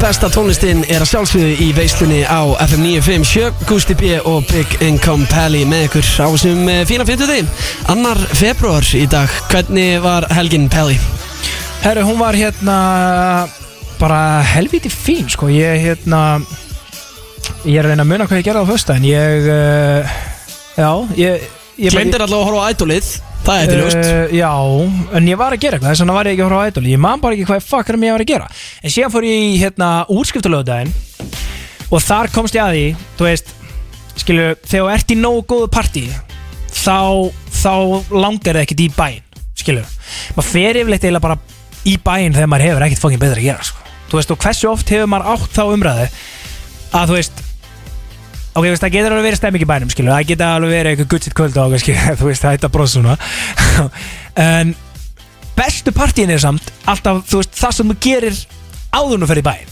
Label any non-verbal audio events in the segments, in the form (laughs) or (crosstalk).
Besta tónlistin er að sjálfsögðu í veislunni á FM 957 Gusti B og Big Income Pally með ykkur á þessum eh, fína fyrtuði Annar februar í dag. Hvernig var helgin Pally? Herru, hún var hérna bara helviti fín sko. Ég hérna ég er að reyna að muna hvað ég gerði á fösta en ég uh, já, ég, ég Glemdir allavega að horfa á ædolið Það er eitthvað Uh, já, en ég var að gera eitthvað þess vegna var ég ekki að horfa á Idol. Ég man bara ekki hvað fuck er ég var að gera. En síðan fór ég í hérna útskriftalögudaginn Og þar komst ég að því Þú veist, skilu Þegar þú ert í nógu góðu partí Þá, þá langar það ekkert í bæinn Skilu, maður fer yfirleitt eiginlega bara í bæinn Þegar maður hefur ekkert fokkin betra að gera sko. Þú veist, og hversu oft hefur maður átt þá umræðu Að þú veist Ok, veist, það getur alveg verið stemming í bænum, skilu Það getur alveg verið eitthvað gutt sitt kvöld og kannski, (laughs) þú veist, það heita brosa svona. (laughs) En bestu partíin er samt alltaf, þú veist, það sem þú gerir áður nú fyrir bæn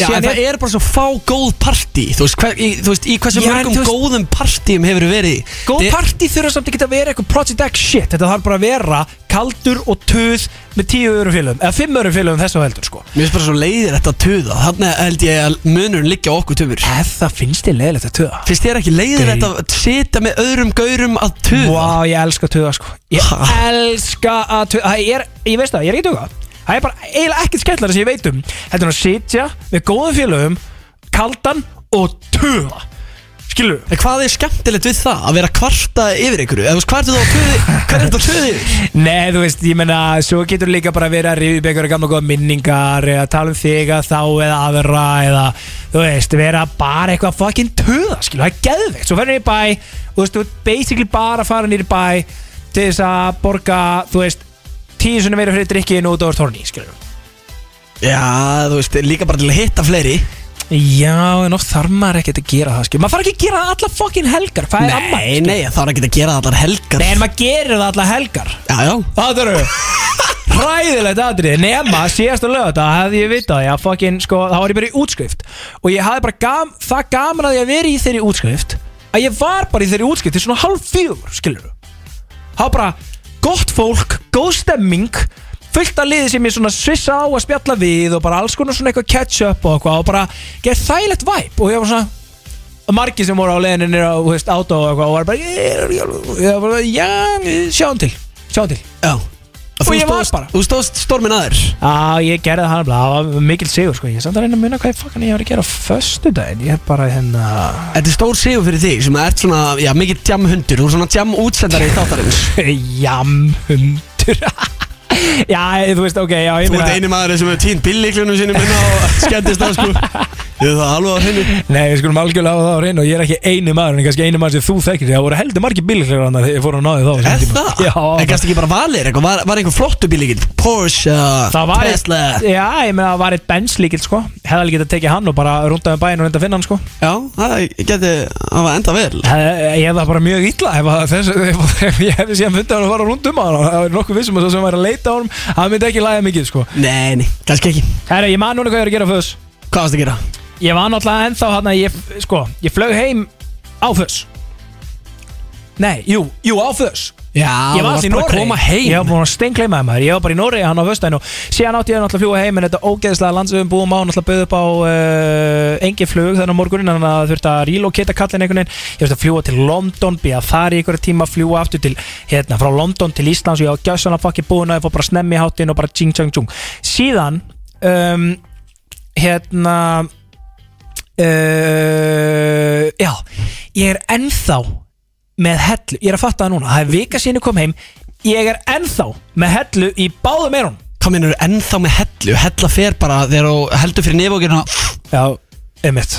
Já, en það er bara svo fá góð partí. Þú veist, hver, í, þú veist í hversu Já, en mörgum þú veist- góðum partíum hefur verið Góð partí þurfa samt ekki að vera eitthvað Project X shit. Þetta þarf bara að vera kaldur og töð með tíu öðrum félögum eða fimm öðrum félögum þessu á heldur sko. Mér finnst bara svo leiðir þetta að tuða. Þannig held ég að munurinn liggja á okkur töfur Ef það finnst þér leiðilegt að töða Finnst þér ekki leiðir þetta að sita með öðrum gaurum að tuða? Vá, ég elska að töða sko. Ég elska að töða Það er, ég veist það, ég er ekki að töða Það er bara eiginlega ekkert skemmtilega sem ég veit um Þetta er að sitja með góðum félögum kaldan og töða Skilu En hvað er skemmtilegt við það? Að vera að kvarta yfir einhverju? Eða þú veist, hvað ertu þá að tuði? (laughs) Hvað er þetta að tuði yfir? Nei, þú veist, ég menna, svo getur líka bara verið að ríða upp einhverja gamla góða minningar eða tala um þig að þá eða aðra eða, þú veist, vera bara eitthvað fucking töða, skilu, það er geðveikt Svo ferður niður í bæ, þú veist, þú ert basically bara að fara niður í bæ til þess að borga, þú veist, tíu svona verið fyrir drikkinu Já, þú veist, líka bara til að hitta fleiri Já, en oft þarf maður ekkert að gera það, skilu Maður þarf ekki að gera það alla fucking helgar, hvað er amma? Nei, nei, það er ekki að gera það allar helgar. Nei, en maður gerir það alla helgar. Já, já. Það eru Hræðilegt aðrið Nema síðasta lög þetta hefði ég vitað Já fucking sko Það var ég bara í útskrift. Og ég hafði bara gam, það gaman að ég að vera í þeirri útskrift Að ég var bara í þeirri útskrift Til svona hálf fjögur skilur Það var bara gott fólk Góð stemming Fullt að liði sem ég svona svissa á að spjalla við Og bara alls konar svona eitthvað catch up og eitthvað Og bara gerð þægilegt væp Og ég var svona og margir sem voru á leiðinu nýra þú veist, átó og eitthvað og var bara, ég, var bara já, sjáum til, sjáum til. Já. Og þú stóðst, bara. þú stóðst stormin aður Já, ég gerði það hann, það var mikil sigur sko. Ég er samt að reyna að muna hvað ég fokkan ég var að gera á föstu daginn, ég er bara hérna Þetta er stór sigur fyrir þig sem ert svona, já, mikið jamhundur Þú er svona jam útsendari í þáttarins. (laughs) Jamhundur (laughs) Já, þú veist, ok, já, ég Þú meina ert eini maður sem hefur tínt bíllíklunum sínum inn á skemmtist á sko. Þið er það alveg á henni Nei, við skulum algjörlega hafa það á reynu og ég er ekki eini maður en kannski eini maður sem þú þekkir. Það voru heldur margir bílíklegur hann þegar ég fór að náði þá á þessum Er tíma. það? Já, En kannski ekki bara valir eitthvað, var, var einhver flottu bílíkil Porsche, það var Tesla? Já, ég meina það var eitt Benz líkil sko. Hefði alveg getað tekið hann og bara rundaði bæinn og reynda að finna hann sko. Já, það geti, það var enda vel. Eh, Ég hef það bara mjög illa ef, að þess, ef, ef ég hefði síðan fundið hann að fara rundum á hann. Það er nokkuð vissum að það sem væri að leita á hann það myndi ekki læga mikið sko. Nei, nei, kannski ekki. Herra, ég man núna hvað ég er að gera á föss Hvað varst að gera? Ég var náttúrulega ennþá hann að ég, sko, ég flög heim á föss Nei, jú, jú á föss Já, Ég var allir í Noregi. Ég var búin að steinkleimaði maður Ég var bara í Noregi hann á og síðan átti ég náttúrulega að fljúa heim en þetta ógeðslega landsöfum búum á náttúrulega bauð upp á uh, engin flug þennan morgunin þannig að þurfti að relocata kallin einhvern veginn. Ég þurfti að fljúa til London býja þar í einhverju tíma fljúa aftur til hérna frá London til Íslands og ég gjössan að fokki búin að ég fór bara snemmi hátinn og bara tjing tjang tjung Síðan um, hérna uh, já ég er ennþá með hellu, ég er að fatta það núna. Það er vika síðan ég kom heim. Ég er ennþá með hellu í báðum eyrun Hvað minnur ennþá með hellu? Hella fer bara þegar þú heldur fyrir nefókirna já, einmitt.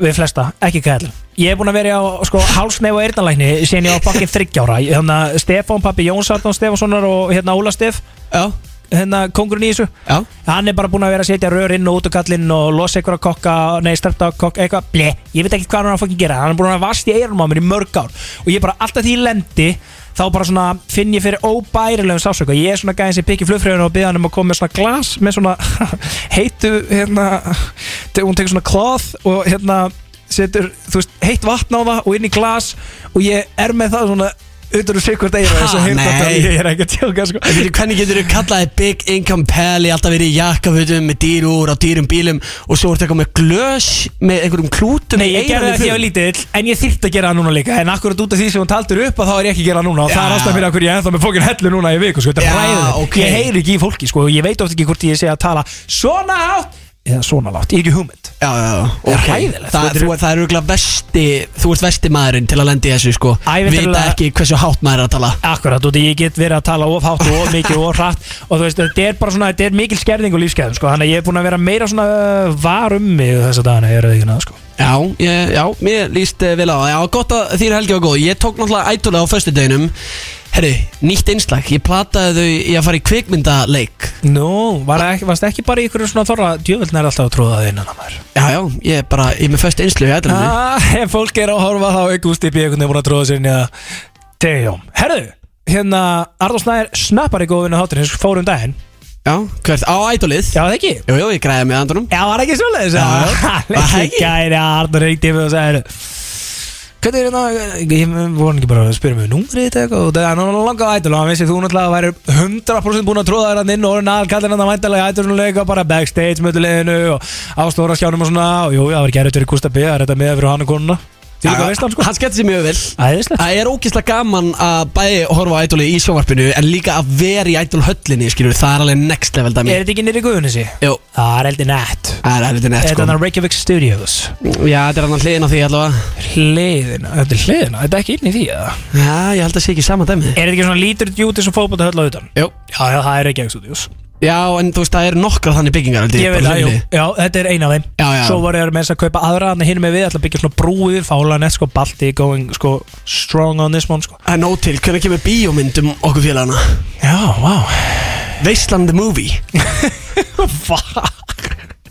Við flesta, ekki hvað hellu. Ég er búin að vera á sko, hálsnef og eyrnalækni síðan ég var bakkinn þryggjára hérna, Stefán, pappi Jóns Arnón Stefánssonar og hérna Óla Stef. Já, hérna kongurinn í þessu. Já. Hann er bara búin að vera að setja rör inn og út á kallinn og losa einhverja kokka, nei starta kokka eitthvað, ble, ég veit ekki hvað hann er að fokkin gera. Hann er búin að vast í eyrunum á mér í mörg ár og ég bara alltaf því ég lendi þá bara svona finn ég fyrir óbærilegum sásöku ég er svona gæðin sem pikki flugfröðun og byggja hann um að koma með svona glas með svona (laughs) heitu hérna, hún tekur svona cloth og hérna setur, þú veist, heitt vatn á það og inn í glas og ég er með það svona utan úr sikkvart eira Ha, þess að heyrta nei. þetta Ég er ekki að tjóka sko En veitir, hvernig getur þú kallaði Big Income Pally alltaf verið í jakkafutum með dýrúr á dýrum bílum og svo ertu eitthvað með glös með einhverjum klútum Nei, í ég gerði eyranu það að ég var fyrir? lítill En ég þyrfti að gera það núna líka En akkurat út af því sem hún taldur upp að þá er ég ekki að gera það núna Og það er Já. ástæðan fyrir að hverju ég er ennþá með fókin hellu núna í viku sko, Þetta er Já, ræðið ok. Ég heyri ekki í fólki sko Ég veit oft ekki hvort ég sé að tala svona hátt Eða svona látt, ég er ekki hugmynd. Já, já, já, Það er ok. hræðilegt. Það, Þú það er auðvitað vesti, þú ert vesti maðurinn til að lendi þessu sko. Ævintýralega- Vita ekki hversu hátt maður er að tala. Akkurat, og ég get verið að tala of hátt og of (laughs) mikið og of hratt. Og þú veist, þetta er bara svona, þetta er mikil skerðing og lífskeðum, sko, þannig að ég er búin að vera meira svona uh, var um mig þessa dagana, ég er ekki náða, sko. Já, ég, já, mér líst eh, vel á það. Já, gott að þín helgi var góð. Ég tók náttúrulega ætlulega á föstudeginum Herri, nýtt einslag Ég plataði þau í að fara í kvikmyndaleik. Nú, var ekki, varst ekki bara í ykkur svona þorra? Djöfullin er alltaf að tróða það innan að maður. Já, já, ég er bara, ég er með föstu einslu í ætlunni ah, Ef fólk er að horfa þá er Gústi B. einhvern veginn búin að tróða sér niða Degjum, herðu, hérna Arður Snæður snappar í góðinu þátturins fórum daginn, Já, hvert, á ætlulið já það ekki? Jú, jú, ég græði með andunum Já, var ekki svoleiðis (laughs) Hvernig er hérna, ég voru ekki bara að spyrja mig númrið þetta eitthvað og það er náttúrulega langa ædol og hann vissi þú náttúrulega væri 100% búin að tróða þér inn og orðin aðkallin að væntalega ædolnuleika bara backstage mötuleginu og ástóra skjánum og svona og jú, það var gerðið fyrir Gustaf B. að þetta með fyrir hann og konuna hann sko Hann skemmti sér mjög vel. Það er ógeðslega gaman að bæði horfa á ætlulið í sjónvarpinu En líka að vera í ætlulhöllinni, skilur Það er alveg next level dæmi. Er þetta ekki nýri guðunissi? Jú, Það er heldur nett. Það er heldur Þetta sko. er hann Reykjavík Studios? Já, þetta er hann hliðin á því allavega. Hliðina, þetta er hliðina, þetta er ekki inn í því eða? Já, ég held að sé ekki sama dæmi Er þetta ekki svona lítur djúti sem fótbolta höll á utan? Jú. Já, já, það er Reykjavík Studios Já, en þú veist, það er nokkra þannig byggingar held Ég veit bara það, jú, hlið. já, þetta er eina af þeim Já, já. Svo var ég með þess að kaupa aðra Þannig hinn með við ætla að byggja svona brúið Fála nett sko balti going sko strong on this one sko Það er nóg til, hvernig kemur bíómynd um okkur félagana? Já, vá Wasteland the Movie (laughs) Fuck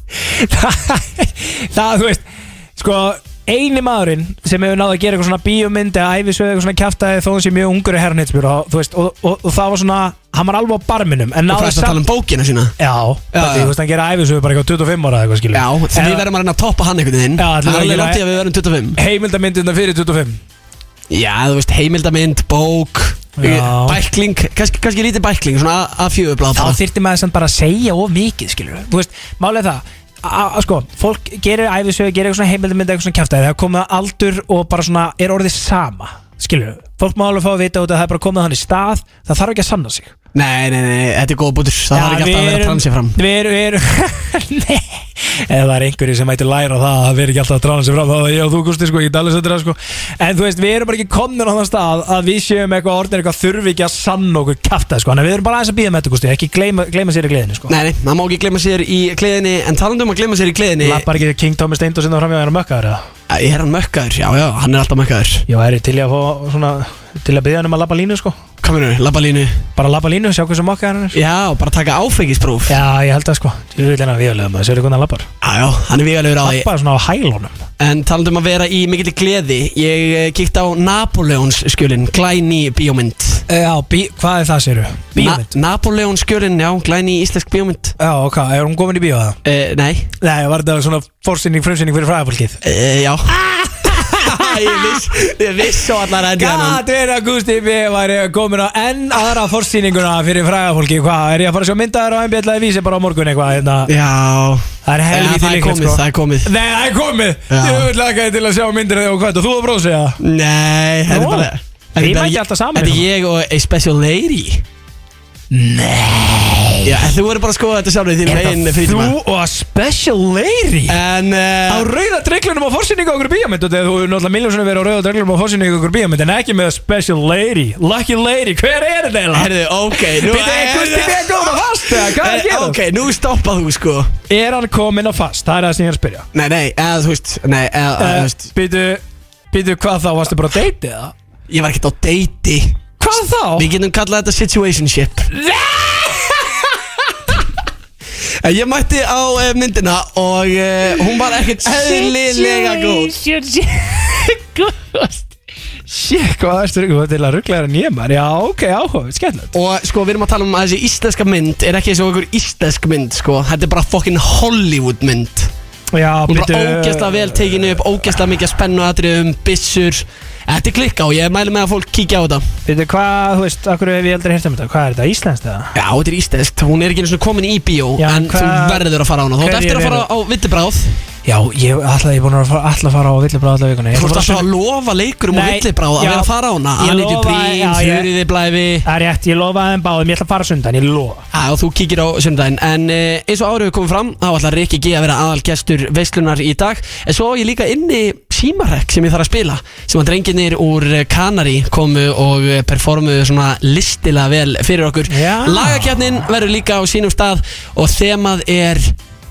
(laughs) það, það, þú veist Sko, eini maðurinn sem hefur náð að gera eitthvað svona bíómynd eða æfisöð eitthvað svona kjaftaði þó sé mjög ungur í herrnitsbjör og, og, og, og það var svona hann var alveg á barminum Og hvað er það að tala um bókina sína? Já, þú veist, hann gera æfisöð bara eitthvað 25 ára eitthvað skilur Já, því við verðum að reyna að toppa hann veginn. Já, Það er alveg langt í að við verðum 25 Heimildamyndina fyrir 25 Já, þú veist, heimildamynd, bók Já. Bækling, kannski, kannski lítið bækling Svona að fjögurblad þá þyrfti maður samt bara að segja of mikið skilur þú veist, málega það að að sko, fólk gerir æfisögu, gerir eitthvað svona heimildamynd eitthvað svona kjæftæði, það komið aldur og bara svona er orðið sama skilur, fólk má alveg fá að vita út að það er bara komið hann í stað, það þarf ekki að sanna sig. Nei, nei, nei, þetta er góð bútur. Það þarf ekki alltaf að vera transið fram. Við erum, við erum (laughs) Nei. Ef það er einhverju sem ætti læra það að erum ekki alltaf að trána sig fram þá er ég og þú Gusti sko, ég dæli sér það sko. En þú veist, við erum bara ekki komin á þann stað að við séum eitthvað orðin eitthvað þurfi ekki að sanna okkur kæfta sko. Að við erum bara aðeins að býða með þetta Gusti, ekki gleyma, gleyma sér í gleðinu sko. Nei, nei, maður má ekki glemma sér í gleðinni En talandi um að glemma sér í gleðinni Lappar ekki King Thomas Steindor sinna fram í að vera mökkaður eða? Er hann mökkaður? Já, já, hann er alltaf mökkaður Já, er ég til í að fá svona til að byggja hann um að lappa línu sko. Kominu, labbalínu Bara lappa línu, sjá hversu mokkaður hann er. Já, bara taka áfengispróf Já, Já, ég held það sko. Ég vil hérna viðlega maður, séu hvernig hann lappar já, hann er vigalegur á því. Lappa svona á hælunum. En talandi um að vera í mikill gleði Ég eh, kíkti á Napoleons skjölin Glæni bíómynd Já, bí, hvað er það séru? Bíómynd? Na Napoleons skjölin, já, glæni íslensk bíómynd. Já, ok, er hún komin í bíó það? uh, Nei, Nei, var þetta svona forsynning, frumsynning fyrir fræðafólkið? uh, já (laughs) Ég viss, ég viss svo allar enn Gat er að Gusti B. væri komin á enn aðra forsýninguna fyrir fræðafólki Hvað, er ég að fara að sjá myndaður á MBL vísi bara á morgun eitthvað hérna? Já, Það er ja, helviti það er komið, sko það er komið Nei, það er komið Já. Ég vil laka til að sjá myndir þegar og hvað, þú að bróðs eða? Nei, þetta er Nú, bara er bara- mætti alltaf saman Þetta er hérna. ég og a special lady Nei Já, þú verður bara að skoða þetta sjálf í þín Er megin það frítíma þú og a special lady? En Á uh, rauða dreglunum á forsýningu okkur bíómynd og þú er náttúrulega miljónsunum verið á rauða dreglunum á forsýningu okkur bíómynd en ekki með special lady Lucky lady, hver er þetta eiginlega? Herðu, ok nú, Býttu, er Gusti B. góð að fast eða hvað er að Eh, gera? Ok, nú stoppað þú sko Er hann komin á fast? Það er það sem ég er að spyrja Nei, nei, eða þú veist Nei, eða, uh, þú veist Býtu, býtu hvað þá, varstu bara á date eða? Ég var ekkert á deiti Hvað þá? Við getum kallað þetta situationship En Ég mætti á uh, myndina og uh, hún var ekkert eðlilega góð góð. Shit, (laughs) hvað erstu rugg, til að ruggla þér en ég maður. Já, ok, áhuga, skemmtilegt. Og sko við erum að tala um að þessi íslenska mynd er ekki eins og einhver íslensk mynd sko. Þetta er bara fokkin Hollywood mynd Já, Hún er bara ógeðslega vel tekinu upp, ógeðslega mikið spennu atriðum, byssur. Þetta er klikka og ég mæli með að fólk kíkja á þetta. Veitu hvað, þú veist, akkur hef ég aldrei heyrt um þetta? Hvað er þetta, íslenskt eða? Já, þetta er ístest, hún er ekki eins og komin í bíó Já, En hvað- þú verður að fara á hana. Þú ætti eftir að fara á villibráð Já, ég ætla, að fara, á villibráð alla vikuna. Þú bara alltaf að lofa leikurum á villibráð að vera að fara á hana. Já, ég- Þurriði Blæfi Það er rétt, ég lofaði þeim báðum, ég ætla að fara sundan, ég lofa. Já, þú kíkir á sundaginn. En uh, eins og árið við komum fram Þá ætlar Rikki G að vera aðal gestur veislunar í dag. En svo ég líka inni símarrekk sem ég þarf að spila Sem að drenginir úr eh, Kanari komu og eh, performuðu svona listilega vel fyrir okkur. Lagakjarnin verður líka á sínum stað Og þemað er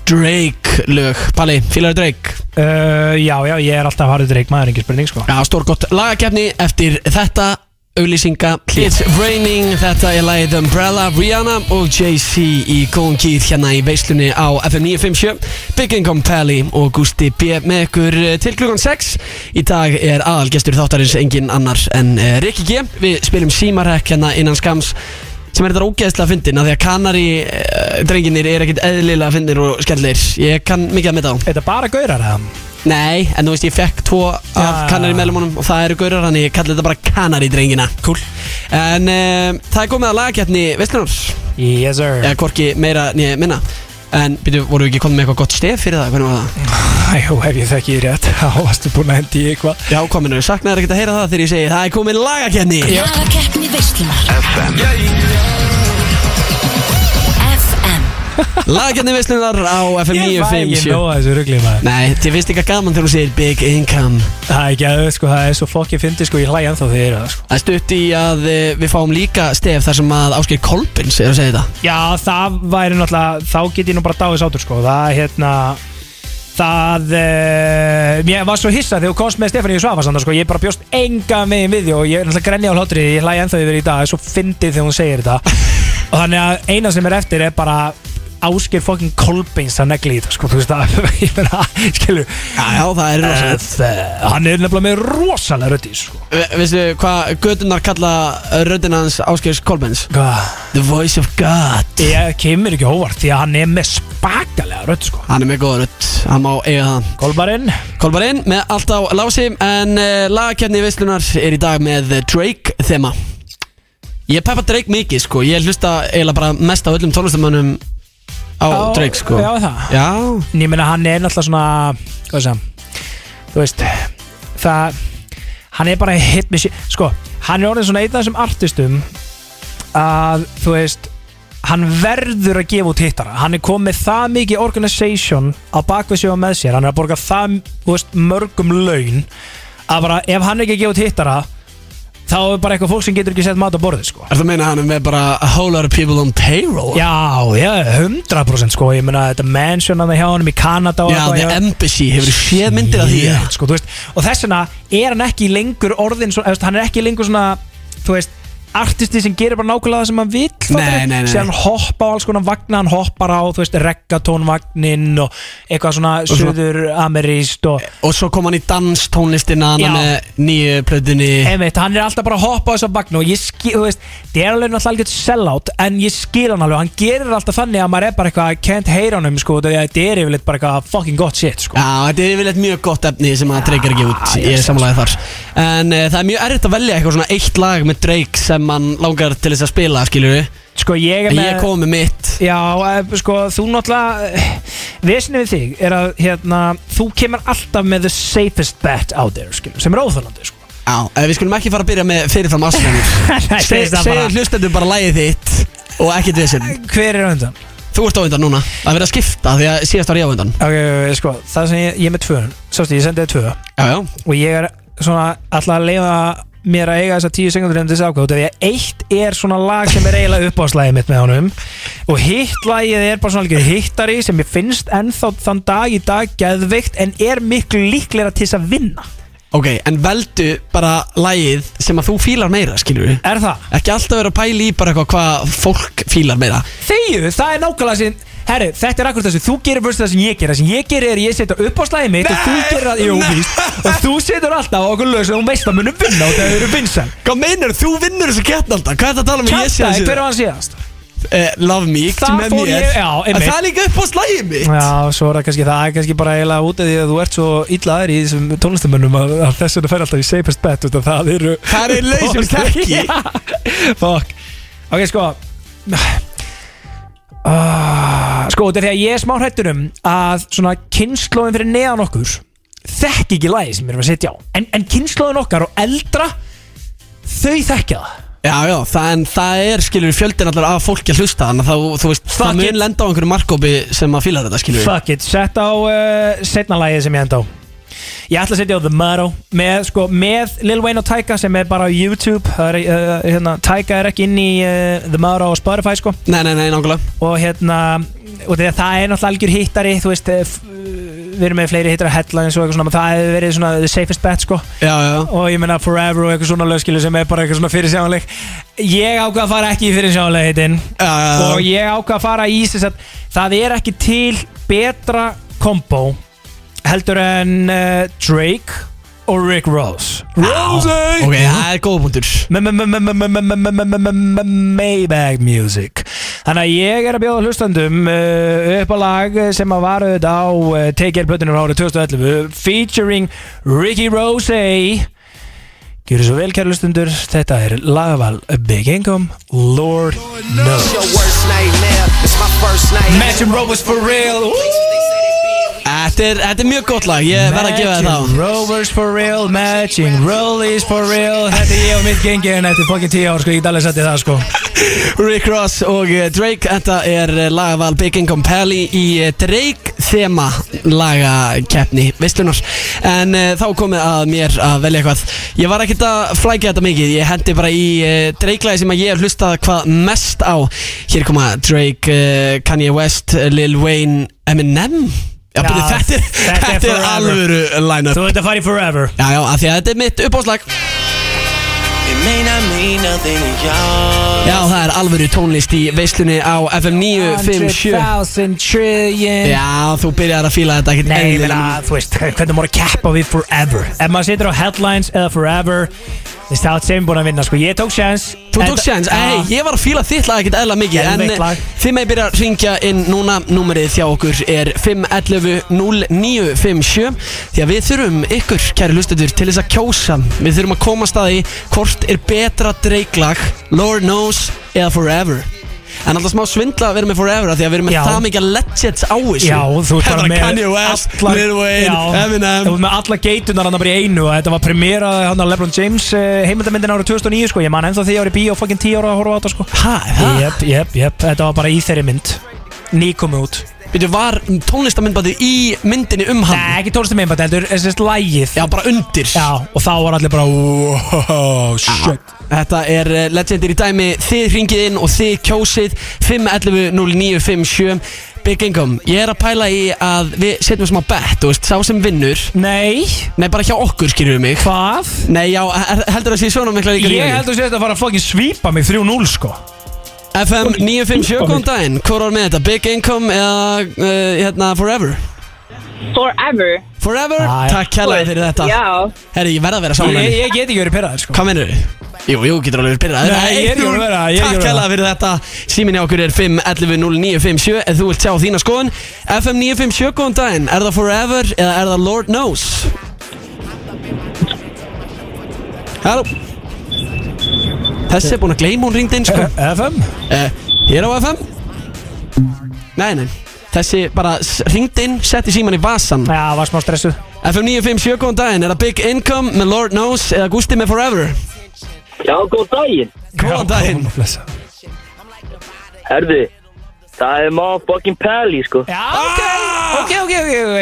Drake lög. Palli, fílar Drake? uh, Já, já, ég er alltaf harður dreik, maður, engin spurning sko. Já, stórgott lagakefni eftir þetta auglýsinga. It's Raining, þetta er lagið Umbrella, Rihanna og Jay-Z í góðum kýr hérna í veislunni á FM 957 Big Income Pally og Gusti B með ykkur eh, til klukkan 6 Í dag er aðalgestur þáttarins engin annar en uh, Rikki G. Við spilum símarhekk hérna innan skams sem er þetta ógeðslega fyndin af því að kanari uh, drenginir er ekkit eðlilega fyndin og skellir. Ég kann mikið að mynda á. Er þetta bara gaurar eða? Nei, en þú veist ég fekk tvo af Já. kanari meðlumunum og það eru gaurar þannig ég kalli þetta bara kanari drengina. Cool. En uh, það er komið að lagakjarni Vestlunar Yes sir. Eða hvorki meira nýja minna En byrju, voru við ekki komið með eitthvað gott stef fyrir það? Hvernig var það? Æjú, ef ég þekki þér rétt (laughs) Þá varstu búin að hendi í eitthvað. Já, kominu, saknaður ekkert að heyra það þegar ég segi Það er komið lagakjarni Lagakeppni veislunar. FM Lagakjarni Vestlunar á FM Ég fæ ekki 957 nóga þessu ruggli maður. Nei, þið finnst ekki gaman þegar þú segir Big Income. Það er ekki að sko, það er svo fokkið fyndi sko, ég hlæði ennþá þegar er það sko. Það er stutt í að uh, við fáum líka stef þar sem að Ásker Kolbins er að segja þetta. Já, það væri náttúrulega, þá get ég nú bara dáið sátur sko. Það, hérna Það, uh, ég var svo hissa þegar þú komst með Stefáníu Svavarsson sko, ég bara bjóst enga megin við því og ég er náttúrulega grenni á hlátri, ég hlæði ennþá yfir í dag, það er svo fyndið þegar hún segir þetta. (laughs) Og þannig að eina sem er eftir er bara Ásker fokkin Kolbeins að negli í þetta sko, þú veist það, (laughs) ég meina, skilur. Já, já, það er rosalegt. Uh, Hann er nefnilega með rosalega rödd í sko. Veistu hvað gödunar kalla röddina hans Áskers Kolbens? Hvað? The voice of God. Ég kemur ekki óvart því að hann er með spakalega rödd sko. Hann er með góða rödd, hann má eiga það. Kolbarinn. Kolbarinn með allt á lási En uh, lagakefni veislunar er í dag með Drake þema. Ég peppa Drake mikið sko. Ég hlusta eiginlega bara mest á öllum tónlistamönnum á, Drake sko. Já, það. Já, En Ég meina hann er náttúrulega svona Hvað sem Þú veist Það Hann er bara hit með sér Sko Hann er orðin svona einn af þessum artistum Að Þú veist Hann verður að gefa út hittara. Hann er komið það mikið organization Á bakvið sig og með sér. Hann er að borga það Þú veist Mörgum laun Að bara Ef hann er ekki að gefa út hittara Þá er bara eitthvað fólk sem getur ekki sett mat á borðið sko. Er það að meina að hann er með bara a whole lot of people on payroll? Já, já, 100% sko. Ég meina þetta mansion að það hjá honum í Kanada og Já, eitthvað, The. Embassy, hefur séð myndir af því. Shit, sko, þú veist, og þess vegna er hann ekki lengur orðin svona, eða, þú veist, hann er ekki lengur svona þú veist, artisti sem gerir bara nákvæmlega það sem hann nei. Síðan hann hoppa á alls konar vagna hann hoppar á, þú veist, reggatónvagnin og eitthvað svona svona- söður ameríst og Og svo kom hann í danstónlistina hann með nýju plötunni. Einmitt, hann er alltaf bara að hoppa á þessa vagnu og ég skil, þú veist, það er alveg náttúrulega algjört sellout en ég skil hann alveg, hann gerir alltaf þannig að maður er bara eitthvað, can't hate on him sko, því að þetta er yfirleitt bara eitthvað fucking gott shit sko. Já, þetta er yfirleitt mjög gott efni sem að Er er það er sem hann langar til þess að spila, skilur við Sko ég er En með ég kom með mitt. Já, eh, sko, þú náttúrulega Vesni við þig er að hérna, þú kemur alltaf með the safest bet out there, skilur, sem er óþólandi sko. Já, uh, við skulum ekki fara að byrja með fyrirfram afslæðinir (laughs) Nei, segist það Segðu bara. hlustendur bara lagið þitt og ekkert vissin Hver er á undan? Þú ert á undan núna. Að vera að skipta því að síðast var ég á undan. Ok, sko, það sem ég, ég er með tvö. Sástu, ég sendi þið tvö. Já, já. Og ég er svona alltaf að leiða mér að eiga þessar tíu sekundur en þess ákvæð því að eitt er svona lag sem er eiginlega uppáðslægið mitt með honum. Og hitt lagið er bara svona algjör hittari sem ég finnst ennþá þann dag í dag geðveikt en er miklu líklega til þess að vinna. Ok, en veldu bara lagið sem að þú fílar meira, skilur við Er það? Ekki alltaf vera að pæla í bara eitthvað hvað fólk fílar meira. Þegju, það er nákvæmlega sem Herri, þetta er akkur þessu, þú gerir fyrst það sem ég ger Það sem ég gerir er ég setja upp á slæði mitt og þú gerir það, jú víst. Og þú setur alltaf á okkur lög sem þú veist að munum vinna og það eru vinsæl. Hvað meinar, þú? Vinnur þessu keppn alltaf. Hvað er það að tala um að ég sé Kjartaði, hver var hann síðast? uh, Love Me Það með mér. ég- já, einmitt. það er líka upp á slæði mitt. Já, svo er það kannski, það er kannski bara eiginlega út af því að þú ert svo illaður í þessum tónlistamönnum að, að þess vegna fer alltaf í safest bet út af það eru Það er leið sem þekki Já, Fuck. Ok, sko uh, Sko, þetta er því að ég er smá hrættur um að svona kynnslóðin fyrir neðan okkur þekki ekki lagi sem við erum að setja á. En, en kynnslóðin okkar og eldra þau þekkja það. Já, já, það, en það er, skilur, fjöldin allar af fólki að hlusta Þannig að það, þú veist, Fuck það mun it. lenda á einhverju markkópi sem að fíla þetta, skilur Fuck it, sett á uh, setna lagið sem ég enda á Ég ætla að setja á The Motto með, sko, með Lil Wayne og Tyga sem er bara á YouTube. Er, uh, hérna, Tyga er ekki inn í uh, The Motto á Spotify sko. Nei, nei, nei, nákvæmlega. Og hérna og það er náttúrulega algjör hittari þú veist, eh, við erum með fleiri hittara headlines og eitthvað svona, það hefur verið svona the safest bet sko. Já, já, og ég meina Forever og eitthvað svona lögskilu sem er bara eitthvað svona fyrirsjáanleg. Ég ákvað að fara ekki í já. og ég ákvað að fara í þess að það er ekki til betra kombo heldur en uh, Drake og Rick Ross Rose Ok, það er góða punktur Maybach Music Þannig að ég er að bjóða hlustandum uh, upp á lag sem að var auðvitað á uh, Take Care plötunum árið 2011 featuring Ricky Rose Gjör svo vel kæra hlustundur Þetta er lagaval Big Income Lord Knows your worst nightmare. It's my first night. Matching Rovers for real Þetta er, þetta er mjög gott lag, ég verð að gefa þetta á Matching Rovers for real Matching Rollies for real. Þetta er ég og mitt gengi en þetta er fokkin tíu ár sko. Ég get alveg setti það sko. (laughs) Rick Ross og eh, Drake. Þetta er eh, lagaval Big Income Pally í eh, Drake þema lagakeppni veistlunar En uh, þá komið að mér að velja eitthvað. Ég var ekkert að flækja þetta mikið. Ég hendi bara í uh, Drake-lagi sem ég hef hlustað hvað mest á. Hér koma Drake, uh, Kanye West, Lil Wayne, Eminem Já, Já, þetta er, þetta er þetta er alvöru line-up. Þú veit að fara í Forever. Já, já, af því að þetta er mitt uppáslag. Já, það er alvöru tónlist í veislunni á FM 957 100,000 trillion. Já, þú byrjar að fíla þetta ekkert Nei, ég meina, þú veist, hvernig maður að keppa við Forever? Ef maður situr á Headlines eða Forever Þess það er sem búin að vinna, sko. Ég tók sjans Þú tók sjans, ei, ég var að fíla þitt lag ekkert eðla mikið En þið með byrja að ringja inn núna. Númerið þjá okkur er 511-0957 Því að við þurfum ykkur, kæri hlustendur, til þess að kjósa. Við þurfum að koma staði hvort er betra dreiklag Lord Knows eða Forever En alltaf smá svindla að vera með Forever Því að erum með Já. það mikið legends á þessu. Já, þú ert bara með Kanye West, alla- Lil Wayne, Já, Eminem. Þú ert með alla geitunar hann bara í einu og þetta var premierað hann að LeBron James uh, heimildamindin árið 2009 sko, ég man ennþá því ég var í bíó fucking 10 ára að horfa á þetta sko. Hæ, það? Jep, jep, jep, þetta var bara í þeirri mynd. Ný komið út Býtu, var tónlistamindbætið í myndinni um hann? Nei, ekki tónlistum einbætt, heldur, þessi lægið Já, bara undir. Já, og þá var allir bara Wow, shit. Þetta er eh, legendir í dæmi. Þið ringið inn og þið kjósið. 511-0957 Big Income Ég er að pæla í að við setjum smá bet Þú veist, sá sem vinnur. Nei, Nei, bara hjá okkur, skilur við mig. Hvað? Nei, já, heldur það sé svona mikla líka Ég held að þú sést að fara að fucking svípa mig 3-0 sko FM 957, góðan daginn Hvor var með þetta? Big Income eða uh, hérna, Forever? Forever Forever? Já, já. Takk kærlega fyrir þetta Já Herri, ég verð að vera Ég, saman ég get ekki verið pyrraður sko Hvað mennur þið? Jú, jú, getur alveg verið byrjað Nei, ég er ekki að vera, ég er ekki að Takk hella fyrir þetta Símin hjá okkur er 511-0957 Ef þú vilt sjá þína skoðun FM 957, góðan daginn Er það Forever eða er það Lord Knows? Halló Þessi er búin að gleyma hún ringd inn sko FM? uh, Hér á FM Nei, nei Þessi bara ringd inn, setti síman í vasan Já, var smá stressuð FM 957, góðan daginn Er það Big Income með Lord Knows eða Gusti með Forever? Já, góð daginn. Góðan daginn. Herðu, það er motherfucking Pally, sko. Já, ok, ok, ok, ok, ok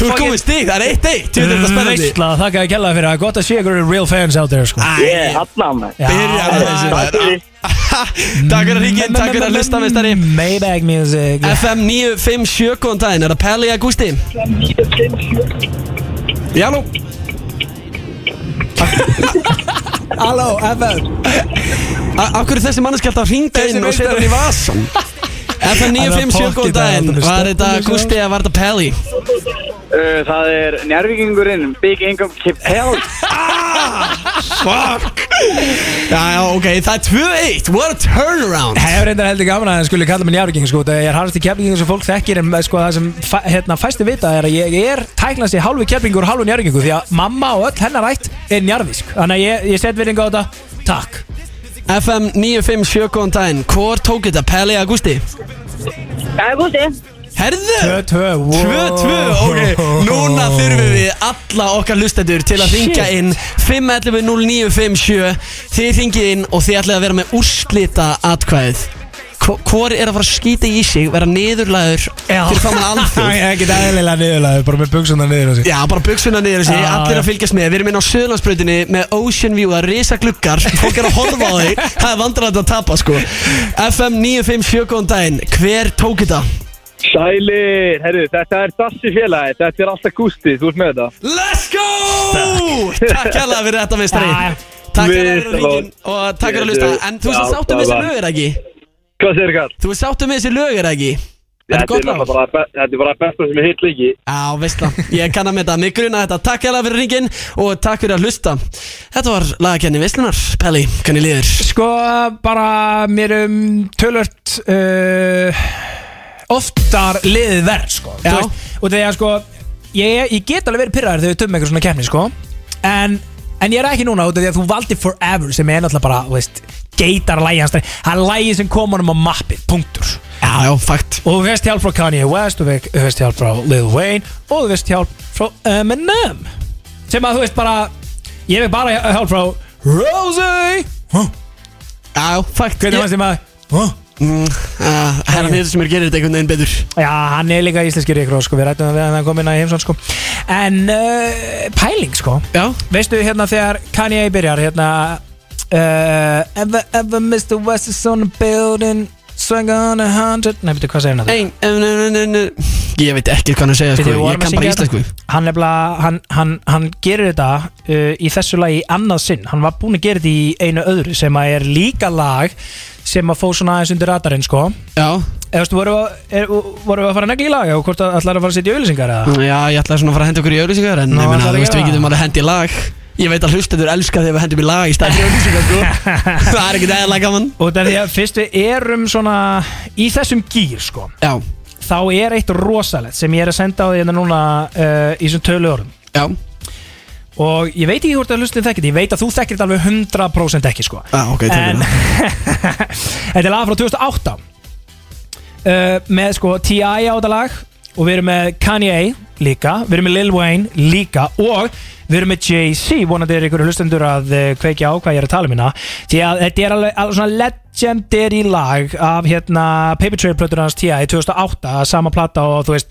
Þú ert komið stík, það er 1-1 Þú veit þetta spennandi. Veistla, þakka að kella fyrir það. Gott að sé ykkur real fans out there sko. Ég er að það. Þessi er- Takk fyrir. (laughs) Takk fyrir að ríkja inn, takk fyrir að hlusta mestari Maybach music. FM 957, góðan daginn, er það Pelli eða Gústi? Já, nú. (laughs) Halló, FM Akkur er þessi manneski alltaf að ringa inn og setja hann í vasan (laughs) FM 957, góðan daginn. Var þetta Gústi eða var þetta Pelli? Uh, það er njárvíkingurinn Big Income Kip Hell Fuck. Já, já, ok, það er 2-1 What a turnaround. Hefur reyndar heldur gaman að það skulle kalla mig njárvíking sko, það er harðast í kefningu sem fólk þekkir en sko, það sem fæ, hérna, fæstu vita er að ég er tæknast í hálfu kefningur og hálfu njárvíkingu því að mamma og öll hennar ætt er njárvísk þannig að ég, ég set virðingu á þetta. Takk FM 957 góðan daginn. Hvor tók þetta? Peli Agusti? Það er gústi. Herðu 2-2 2-2, ok. Núna þurfum við alla okkar lustendur til að ringja inn. 511-0957 Þið ringið inn og þið ætlaði að vera með úrslita atkvæðið Hvor er að fara að skýta í sig, vera niðurlæður fyrir framan (laughs) alþjóð Ég get aðeinslega niðurlega, bara með buksuna niður á sig Já, bara buksuna niður þessi, Já, allir já. að fylgjast með Við erum inn á Söðlandsbrautinni með Ocean View að risa gluggar, fólk er að horfa á þig (laughs) Það er vandræðan að tapa sko FM 957 góðan daginn, hver tók þetta? Sælir, herru, þetta er Dassi félagi, þetta er alltaf Gústi, þú ert með þetta Let's go! Takk hérlega fyrir þetta já. Takk fyrir Við- ringin og takk fyrir að hlusta En þú veist sáttu með var- lögur ekki? Hvað segir Karl? Þú veist sáttu með þessi lögur ekki? Þetta er Þetta er gott lag náttúrulega bara, þetta er bara besta sem ég heilt líki Já, veist það, ég kann að með þetta, mig gruna þetta. Takk hérlega fyrir ringin og takk fyrir að hlusta. Þetta var lagakenni Veislunar, Pelli, hvernig líður? Sko, bara mér um tölvört uh, oftar liðið verð, sko. Þú Já. veist, Og þegar, sko, ég, ég get alveg verið pyrraður þegar við töfum eitthvað svona keppni, sko. En, en ég er ekki núna út af því að þú valdi Forever sem er náttúrulega bara, þú veist, geitar lægi hans Það er lægi sem kom honum á mappið, punktur. Já, já, fakt. Og þú veist hjálp frá Kanye West og þú veist hjálp frá Lil Wayne og þú veist hjálp frá Eminem. Sem að þú veist bara ég veist bara hjálp frá Rosie? Já, fakt. Hvernig fannst þið maður? Huh? Herra mér sem er gerir þetta einhvern veginn betur Já, hann er líka íslenskir ykkur sko, við rættum við að hann kom inn að heimsson sko. En uh, pæling sko Já, Veistu hérna þegar Kanye byrjar hérna uh, Ever, ever Mr. West is on the building Swing on a hundred Nei, betur, hvað segir hann að ein, en, en, en, en, Ég veit ekki hvað hann að segja sko, Bíddu, við Ég vorum að kann syngja bara þetta. íslensku Hann, nefnilega, hann, hann, hann gerir þetta uh, í þessu lagi annað sinn Hann var búinn að gera þetta í einu öðru sem að er líka lag sem að fó svona aðeins undir radarinn sko Já, Eða veistu, voru, er, voru við að fara að negla í lag og hvort að ætlar að fara að setja í auðlýsingar eða? já, ég ætlaði svona að fara að henda okkur í auðlýsingar En Nú, ég meina, ætlarðu þú veist, að við gera getum það? alveg hendi í lag Ég veit að hlustendur elska þegar við hendum í lag í stæði sko. (laughs) Það er ekkert eðla gaman. Og þetta er því að fyrst við erum svona í þessum gýr sko Já, Þá er eitt rosalegt sem ég er að senda á því hérna núna uh, í þessum tölu orðum já, Og ég veit ekki hvort að hlustin þekkir þetta Ég veit að þú þekkir þetta alveg 100% ekki sko. Já, ok, En tökum (laughs) Þetta er lag frá 2008 uh, Með sko T.I. á þetta lag. Og við erum með Kanye líka Við erum með Lil Wayne líka Og við erum með Jay-Z Vonandi er ykkur hlustendur að uh, kveikja á hvað ég er að tala um hérna. Því að þetta er alveg, alveg svona legendary lag Af hérna Paper Trail plötur hans T.I. 2008 Sama plata og þú veist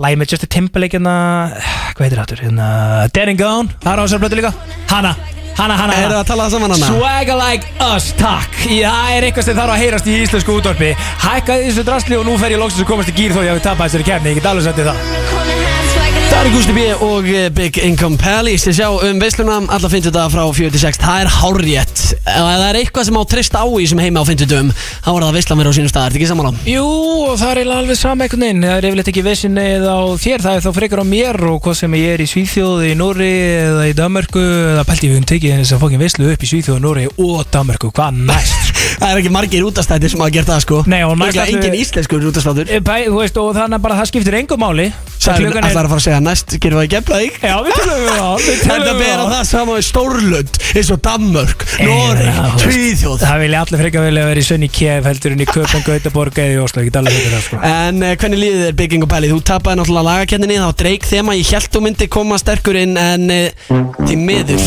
Lagi með Justin Timberlake hérna (sighs) Hvað heitir þetta? Hérna, Dead and Gone. Það er á þessar plötu líka. Hanna Hanna, hanna, Erum við hanna að tala það saman hana? Swagger like us, takk. Það er eitthvað sem þarf að heyrast í íslensku útvarpi. Hækkaði þessu drasli og nú fer ég loksins að komast í gýr þó ég hafi tapað þessari kefni Ég get alveg sett í það Það er Gusti B og eh, Big Income Palace Þið sjá um veisluna alla 50 daga frá 46 Það er hárrétt. Ef það er eitthvað sem á trist á í sem heima á 50 dagum Þá er það veislan verið á sínum stað, er þetta ekki sammála? Jú, og það er alveg sama einhvern veginn. Það er yfirleitt ekki visinnið á þér. Það er þá frekar á mér og hvað sem ég er í Svíþjóði, í Nóri eða í Danmörku. Eða pælti við um tekið þess að fókin veislu upp í Svíþjóði, Nóri og Danmörku. Hvað næst? (laughs) Það er ekki margir útastættir sem hafa gert það sko. Nei, og næst ætlum við- engin íslenskur útastáttur Eh, Bæ, þú veist, og þannig bara það skiptir engum máli Það Klukkan er að fara að segja næst gerum við að gefla þig Já, við tölum við það við (laughs) tölum Þetta við bera það. það saman við Stórlund eins og Danmörk, Noreg, veist. Svíþjóð Það vilja allir frekar vilja vera í Sönni Kiev heldur en í Köpen, Gautaborg eða í Oslo, ég get alveg þetta sko. En uh, hvernig líður þér Bygging og Pæli? Þú tapaði náttúrulega lagakenninni þá dreik þema Ég held þú myndi koma sterkur inn en uh, því miður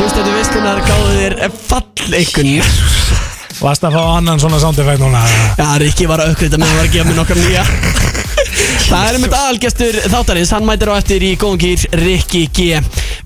Hlustöðu veislunar gáðu þér eh, fall ykkur Vast að fá annan svona sound effect núna Já, Rikki var að aukvita með að var að gefa mér nokkar nýja Það er einmitt aðalgestur þáttarins. Hann mætir á eftir í góðan gýr Rikki G.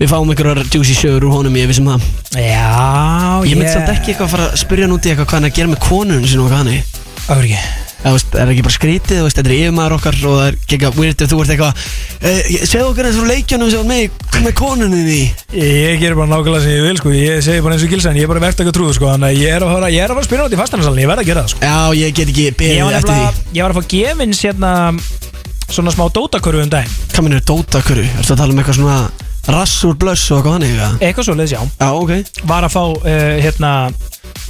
Við fáum einhverjar juicy sögur úr honum Ég vissum það. Já, Ég myndi samt ekki eitthvað að fara að spyrja hann út í eitthvað Hvað hann er að gera með konunum sinni og hvað hann er. Öfri ekki? Það er ekki bara skrítið, þetta er yfirmaður okkar og það er ekki weird ef þú ert eitthvað eh, Segðu okkur eins og leikjunum sem var með, með konunum því Ég gerir bara nákvæmlega sem ég vil sko. Ég segi bara eins og gilsan, ég er bara verkt eitthvað trúð sko. Þannig að ég er að fara, ég er að fara að spyrja út í fastanarsalinn Ég verð að gera það sko. Já, ég get ekki Ég beðið eftir því. ég var að fá gefins hérna Svona smá dótakörfu um daginn. Hvað minn er Dota hverju? Ertu að tala um eitthvað svona Rass úr blöss og eitthvað þannig eða? Eitthvað svo leiðis, já. Já, ok. Var að fá, uh, hérna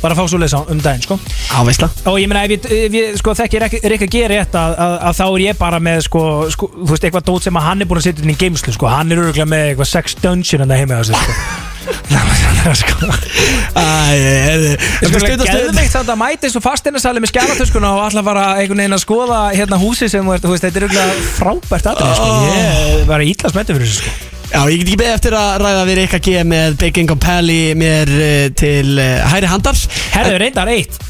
Var að fá svo leiðis um daginn, sko. Já, veistla Og ég meina, ef ég, ef ég sko, þekki Rikka G rétt að, að, að þá er ég bara með, sko, sko Þú veist, eitthvað dót sem að hann er búin að setja inn í geimslu, sko. Hann er öruglega með eitthvað sex dungeon en það heima á sig, sko (laughs) Æ, er samt að mæta eins og fasteinasali með skjálatöskuna og alltaf bara einhvern veginn að skoða hérna húsi sem þú veist, þetta er auðvitað frábært aðrið, sko. Ég var ítla smettu fyrir þessu, sko. Já, ég get ekki beðið eftir að ræða við Rikka G með Baking and Pally mér uh, til uh, hæri handar Herðu, reyndar eitt.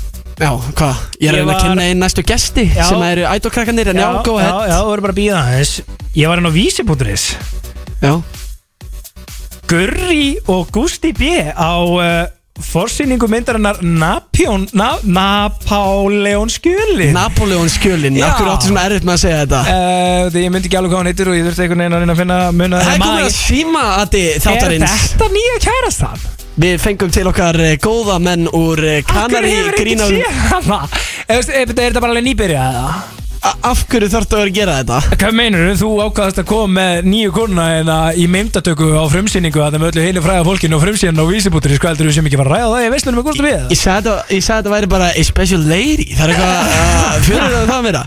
Já, hvað? Ég er að reyna að kynna einn næstu gesti Já. sem eru ædokrakkanir en já, go já, ahead já, þú verður bara að býða aðeins. Ég var inn á vísi.is. Já, Gurri og Gusti B á uh, forsýningu myndarinnar Napoleon, na, Napoleon skjöli. Napoleon skjölin, Já. okkur áttu svona erfitt með að segja þetta Uh, því ég myndi ekki alveg hvað hann heitir og ég þurfti einhvern veginn að reyna að finna munið Það er komið að síma að þið Er þáttarins þetta nýja kærastan? Við fengum til okkar eh, góða menn úr eh, Kanari grína hana Er er þetta bara alveg nýbyrjað eða? Af hverju þarftu að vera að gera þetta? Hvað meinur þú? Þú ákvaðast að koma með nýju konuna hérna í meimdatöku á frumsýningu að það með öllu heilu fræða fólkinu og frumsýnin á vísibútri sko heldur þú sem ekki var að ræða það ég veist með Gústa við Ég sagði þetta- ég sagði þetta væri bara a special lady. Það er eitthvað fyrir það að vera.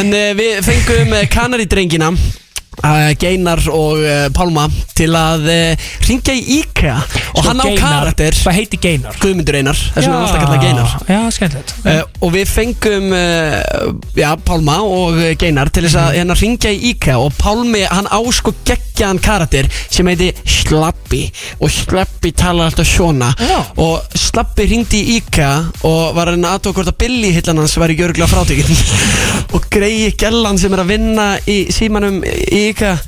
En uh, við fengum uh, Kanari drengina Geinar og uh, Pálma Til að uh, ringja í IKEA. Og hann á karakter. Hvað heiti Geinar? Guðmundur Einar Þess vegna er alltaf kallað Geinar. Já, skemmtilegt. Uh, og við fengum já, Pálma og Geinar til þess að hérna ringja í IKEA. Og Pálmi hann á sko geggjaðan karakter sem heiti Slappi. Og Slappi talar alltaf svona. Já. og Slappi ringdi í IKEA og var að reyna aðtók hvort að Billy hillan hans væri gjörglega frátekinn (laughs) og greiði gellan sem er að vinna í símanum í IKEA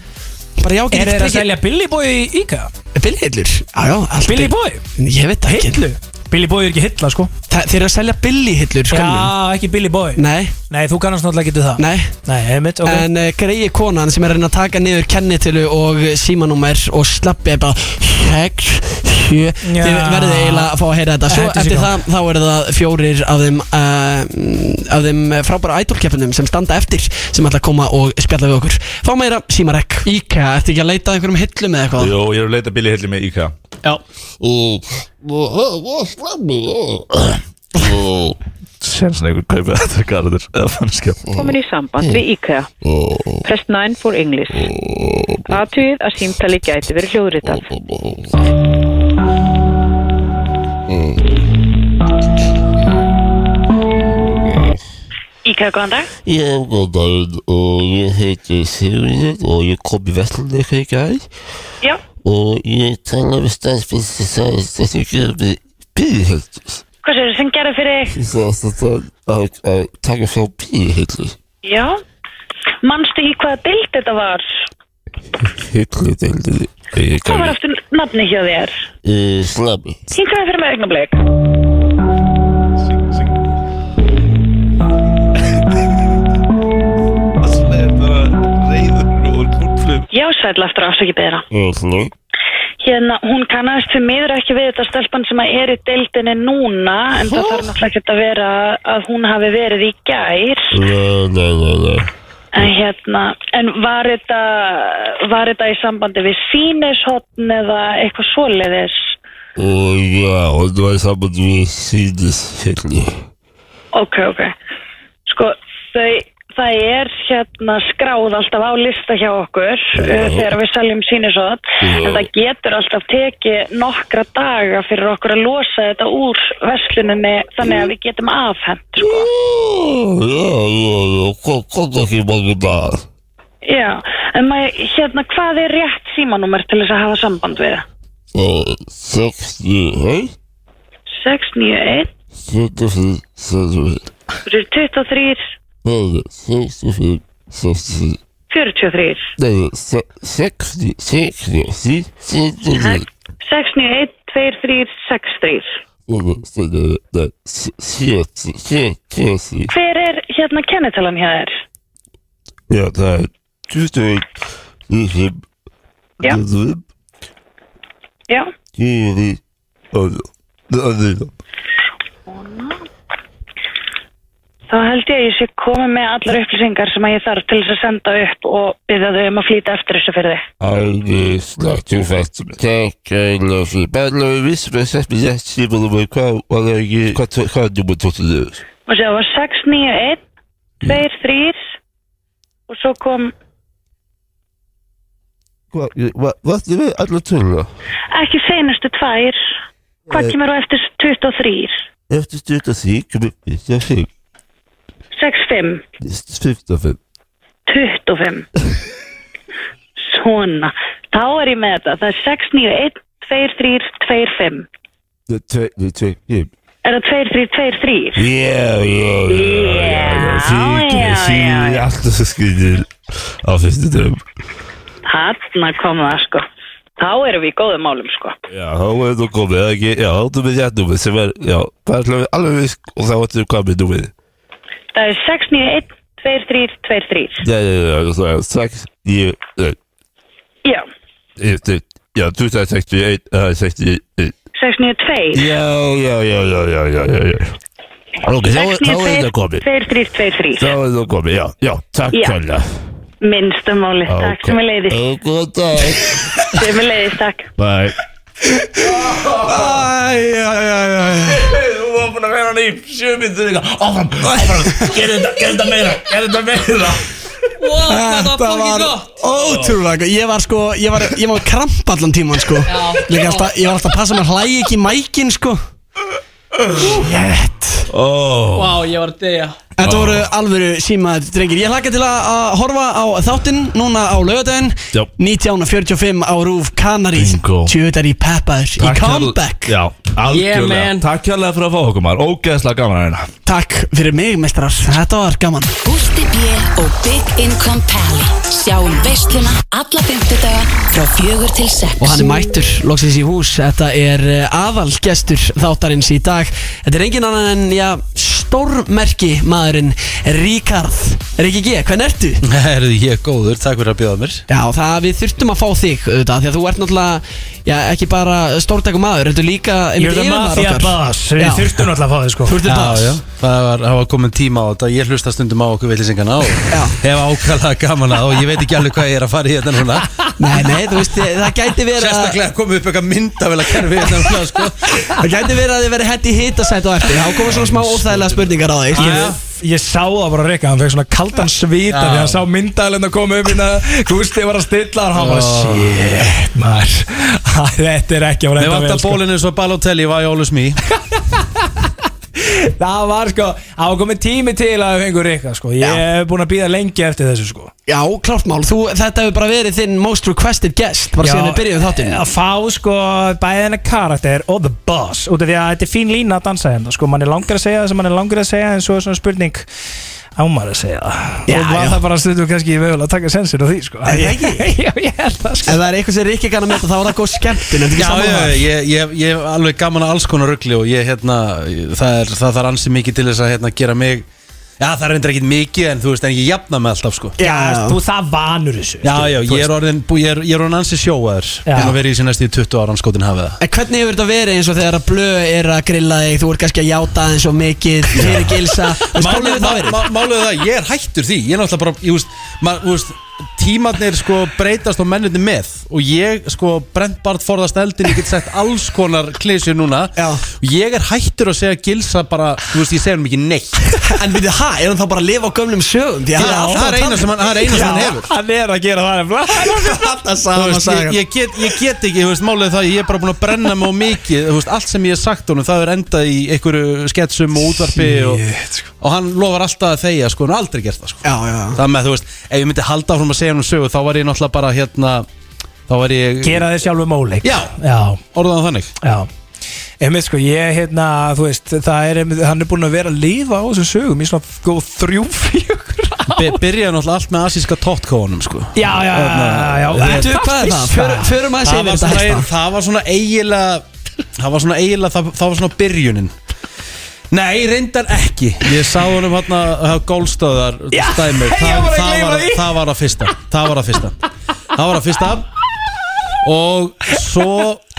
bara já, Er getur þeir að selja Billy Boy í IKEA? Billy hillur? Já, já, allt Billy er- Boy? Ég veit það ekki Hillu? Billy Boy er ekki hilla sko. Þa, Þeir eru að selja Billy hillur Já, ekki Billy Boy. Nei, Nei, þú kannast náttúrulega ekki það. Nei. Nei, einmitt, ok. En uh, greiði konan sem er að reyna að taka niður kennitölu og símanúmer og slappi bara 6, 7 Já. Þið verðið eiginlega að fá að heyra þetta. Svo er eftir það þá eru það fjórir af þeim, uh, af þeim frábæra idolkeppinum sem standa eftir sem ætla að koma og spjalla við okkur. Fá meira símarek. IKEA, ertu ekki að leita að einhverjum hillum eða eitthvað? Jó, ég er að leita Billy Hilli með IKEA Já Senst einhver kaupið þetta garður eða fannskja Komin í samband við IKEA. Press 9 for English. Aðtugið að símtali gæti verið hljóðritað. IKEA, góðan dag. Já, góð daginn og ég heiti Sigurður og ég kom í Vestlunni eitthvað í gæð Já, og ég tala við staðsfins sem sagðist að ég gera með bíðhöldur. hvað séu sem gerði fyrir? Ég sagðist að það að, að taka frá bíðhöldur. Já. Manstu ekki hvaða dild þetta var? Ég Hvað var aftur nafni hjá þér? slami. Hingaði fyrir mig augnablik. Já, sæl aftur afsaki beðra. Mhm. Hérna, hún kannast fyrir miður ekki við þetta stelpan sem að er í deildinni núna en það þarf náttúrulega ekki að vera að hún hafi verið í gær Nei, nei, nei, nei. en hérna, en var þetta var þetta í sambandi við sínishotn eða eitthvað svoleiðis Og já, það var saman við síðushöldi. ok, ok sko, þau það er hérna skráð alltaf á lista hjá okkur uh, þegar við seljum sínishotn en það getur alltaf tekið nokkra daga fyrir okkur að losa þetta úr versluninni þannig að við getum afhent sko. Já, já, já, kom ekki mange dagar. Já, en maður, hérna, hvað er rétt símanúmer til þess að hafa samband við? Uh, 61, 691 74, 74. Nei, 63, 60 43 Nei, 60, 60, 60 61, 2, 3, 6, 3 Nei, 70, 70 Hver er hérna kennetalan hér er? Já, það er 21 25 25 Já 10 og 11 þá held ég að ég sé komið með allar upplýsingar sem að ég þarf til þess að senda upp og byrja þau um að flýta eftir þessu fyrir þig. Alveg slagt og fætt Takk ægilega fyrir Bara við vissum að sett mér rétt síðan og hvað var það ekki Hvað er nummer tóttilegur? Og sér það var 691, 23 og svo kom Hvað, er allar töluna? ekki senustu tvær. Hvað Eh. kemur á eftir 23? Eftir styrta því, kom upp við, ég fyrir 65, 55 25. Svona. Þá er ég með þetta. Það er 691, 23, 25. Það er tvei, það er tvei, ég Er það 2323? Já, já, já, já. alltaf svo skriðir á fyrstu dögum. Þarna kom það sko. Þá erum við í góðum málum sko. Já, þá er þú komið, eða ekki, já, þá ertu með rétt númið sem er, já, það er alveg- visk og þá ertu hvað með númið. Það er 691, 23, 23. Já, já, já, það er strax, ég, nei, Já, ég, nei, já, þú það er 61, það er 61. 692. Já, já, já, já, já, já, já, já. Ok, þá, þá er þetta komið. 23, 23. Þá er þetta komið, já, já, takk Já. kærlega. Minnsta máli. Takk sem er leiðist. Og góð dag. Sem er leiðist, takk. Bye. Þú var búin að vera hann í sjö myndir Áfram, áfram, gerðu þetta, gerðu þetta meira Gerðu þetta meira. Þetta var ótrúlega. Ég var sko, ég var, ég var kramp allan tíman sko. Líka alltaf, ég var alltaf að passa með hlægi ekki í mækin sko. Shit. Oh. Vá, ég var að deyja Þetta voru alvöru símaður drengir. Ég hlakka til að, að horfa á þáttinn núna á laugardaginn. Já. 1945 á Rúf Kanarí. Bingo. Tjöðar í peppaður í comeback. Já, algjörlega. Takk kjærlega fyrir að fá okkur maður. Ógeðslega gaman að hérna Takk fyrir mig mestrar, þetta var gaman. Gústi B. og Big Income Pally Sjáum veisluna alla fymtudaga frá fjögur til sex. Og hann er mættur, loksins í hús. Þetta er eh, aðalgestur þáttarins í dag. Þetta er engin annan en, já, stórmerki maðurinn Ríkard. Ríki G, hvernig ertu? (laughs) Herðu, ég er góður, takk fyrir að bjóða mér. Já, það við þurftum að fá þig auðvitað Því að þú ert náttúrulega, já, ekki bara stórtækum maður Þetta er líka You're the mafia boss Við Já. þurftum náttúrulega að fá þig sko. The boss Já, já, það var, það var komin tíma á þetta Ég hlusta stundum á okkur villisingana og hef ákvæmlega gaman að og ég veit ekki alveg hvað ég er að fara í þetta núna. Nei, nei, þú veist, það gæti verið að Sérstaklega komið upp eitthvað myndavel að kerfi þetta núna, sko. Það gæti verið að þið verið hætti hitasætt á eftir. Þá komið svona smá óþægilega spurningar á þig. Ég sá það bara Rikka, hann fekk svona kaldan svita. Því hann sá myndalinn að koma um hérna. Gústi var að stilla og hann bara Shit maður. (laughs) Þetta er ekki að vera vantar bólinu svo Balotelli var í Ólus Mí (laughs) Það var sko, það var komið tími til að við fengur Rikka sko. Ég hef búin að býða lengi eftir þessu sko. Já, klárt mál, þú, þetta hefur bara verið þinn most requested guest Bara síðan við byrjuðum þáttinn. Að fá sko bæði hennar karakter og the boss Út af því að þetta er fín lína að dansa hérna Sko, mann er langar að segja það sem mann er langar að segja En svo er svona spurning Ámar að segja það Já, Og var já. það bara stundum kannski í vöðul að taka sensir á því sko Er það ekki? (laughs) Já, ég held það sko Ef það er eitthvað sem Rikki kann að meta þá er það góð Er þetta ekki Já, já, ég, ég, ég hef alveg gaman að alls konar ruggli og ég, hérna, það er, það þarf ansi mikið til þess að, hérna, gera mig Já, það er reyndar ekkit mikið en þú veist, en ég jafna mig alltaf, sko. Já, þú það vanur þessu Já, já, ég er orðin, bú- ég er, ég er orðin ansi sjóaður Já. Til að vera í sér næstu í 20 ára skotin hafið það. En hvernig hefur þetta verið eins og þegar að blöð er að grilla þig? Þú ert kannski að játa eins og mikið (laughs) Fyrir gilsa. Þú veist, hvernig hefur það verið? Máluðu það, ég er hættur því. Ég er náttúrulega bara, ég veist, ma, þú veist Tímarnir sko breytast og mennirni með. Og ég sko brent bara forðast eldin Ég get sett alls konar klísjur núna. Já. Og ég er hættur að segja gilsa bara Þú veist, ég segja hann ekki neitt. (laughs) En við þið, hæ, er hann þá bara að lifa á gömlum að Já, hann það er eina sem hann- það er eina sem hann hefur. Hann er að gera það Þú sama veist, ég, get, ég get ekki, þú veist, málið er það Ég er bara búin að brenna mig á mikið. Þú veist, allt sem ég hef sagt honum Það er endað í einhverju sketsum og útvarpi og, og hann lofar alltaf að þegja sko, Hann har aldrei gert það sko. Já, já, Það með, þú veist, ef ég myndi halda áfram að segja hann sögu Þá var ég náttúrulega bara hérna Þá var ég Gera þér sjálfur móleik Já, Já, orðan þannig. Já. Einmitt sko, ég hérna, þú veist, það er, einmitt- hann er búin að vera að lifa á þessu sögum í svona góð þrjú, fjögur ár. Be Byrjaði náttúrulega allt með asíska tóttkóðunum sko. Já, já, já, já, já. Þú, hvað er það? Förum- Förum að það segja var, þetta svona, helsta það var svona eiginlega Það var svona eiginlega Það, það var svona byrjunin Nei, reyndar ekki. Ég sá honum hérna uh, gólstöðar Já, dæmi ég var að gleyma því. það var að fyrsta. Það var að fyrsta. Það var að fyrsta. Og svo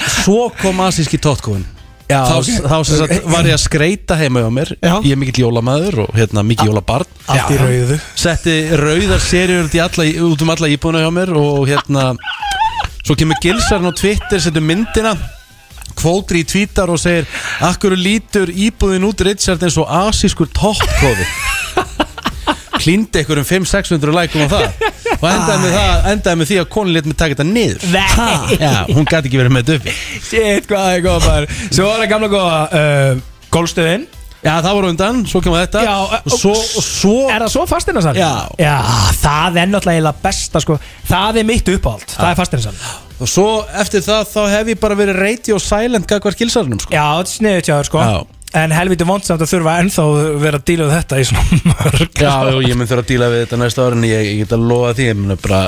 Svo kom asíski tóttkóðun Já, þá, ok. þá sem sagt var ég að skreita heima hjá mér. Já. Ég er mikill jólamæður og hérna mikill jólabarn. Allt í rauðu. Setti rauðar serjur út, í alla, út um alla íbúðuna hjá mér Og hérna Svo kemur Gilsarinn á Twitter, setur myndina Kvótri í tvítar og segir Akkur lítur íbúðin út Richard eins og asískur toppkóði (laughs) Klíndi ykkur um 500-600 lækum á það. Og endaði með, það, endaði með því að konin lit mig taka þetta niður. Nei. Já, hún gæti ekki verið með þetta uppi. Shit, hvað er góð maður? Svo var það gamla góða uh, Gólstöðin Já, það var undan, svo kemur þetta. Já, og svo, og svo Er það svo fastinasal? Já. Já, það er náttúrulega besta sko. Það er mitt uppáhald, það er fastinasal Og svo eftir það þá hef ég bara verið radio silent gagvar gilsarnum sko. Já, þetta er sniðut hjá þér sko. Já. En helviti vondsamt að þurfa ennþá vera að díla við þetta í svona (laughs) mörg Já, jú, ég mun þurfa að díla við þetta næsta árin. Ég, ég get að lofa því, ég mun bara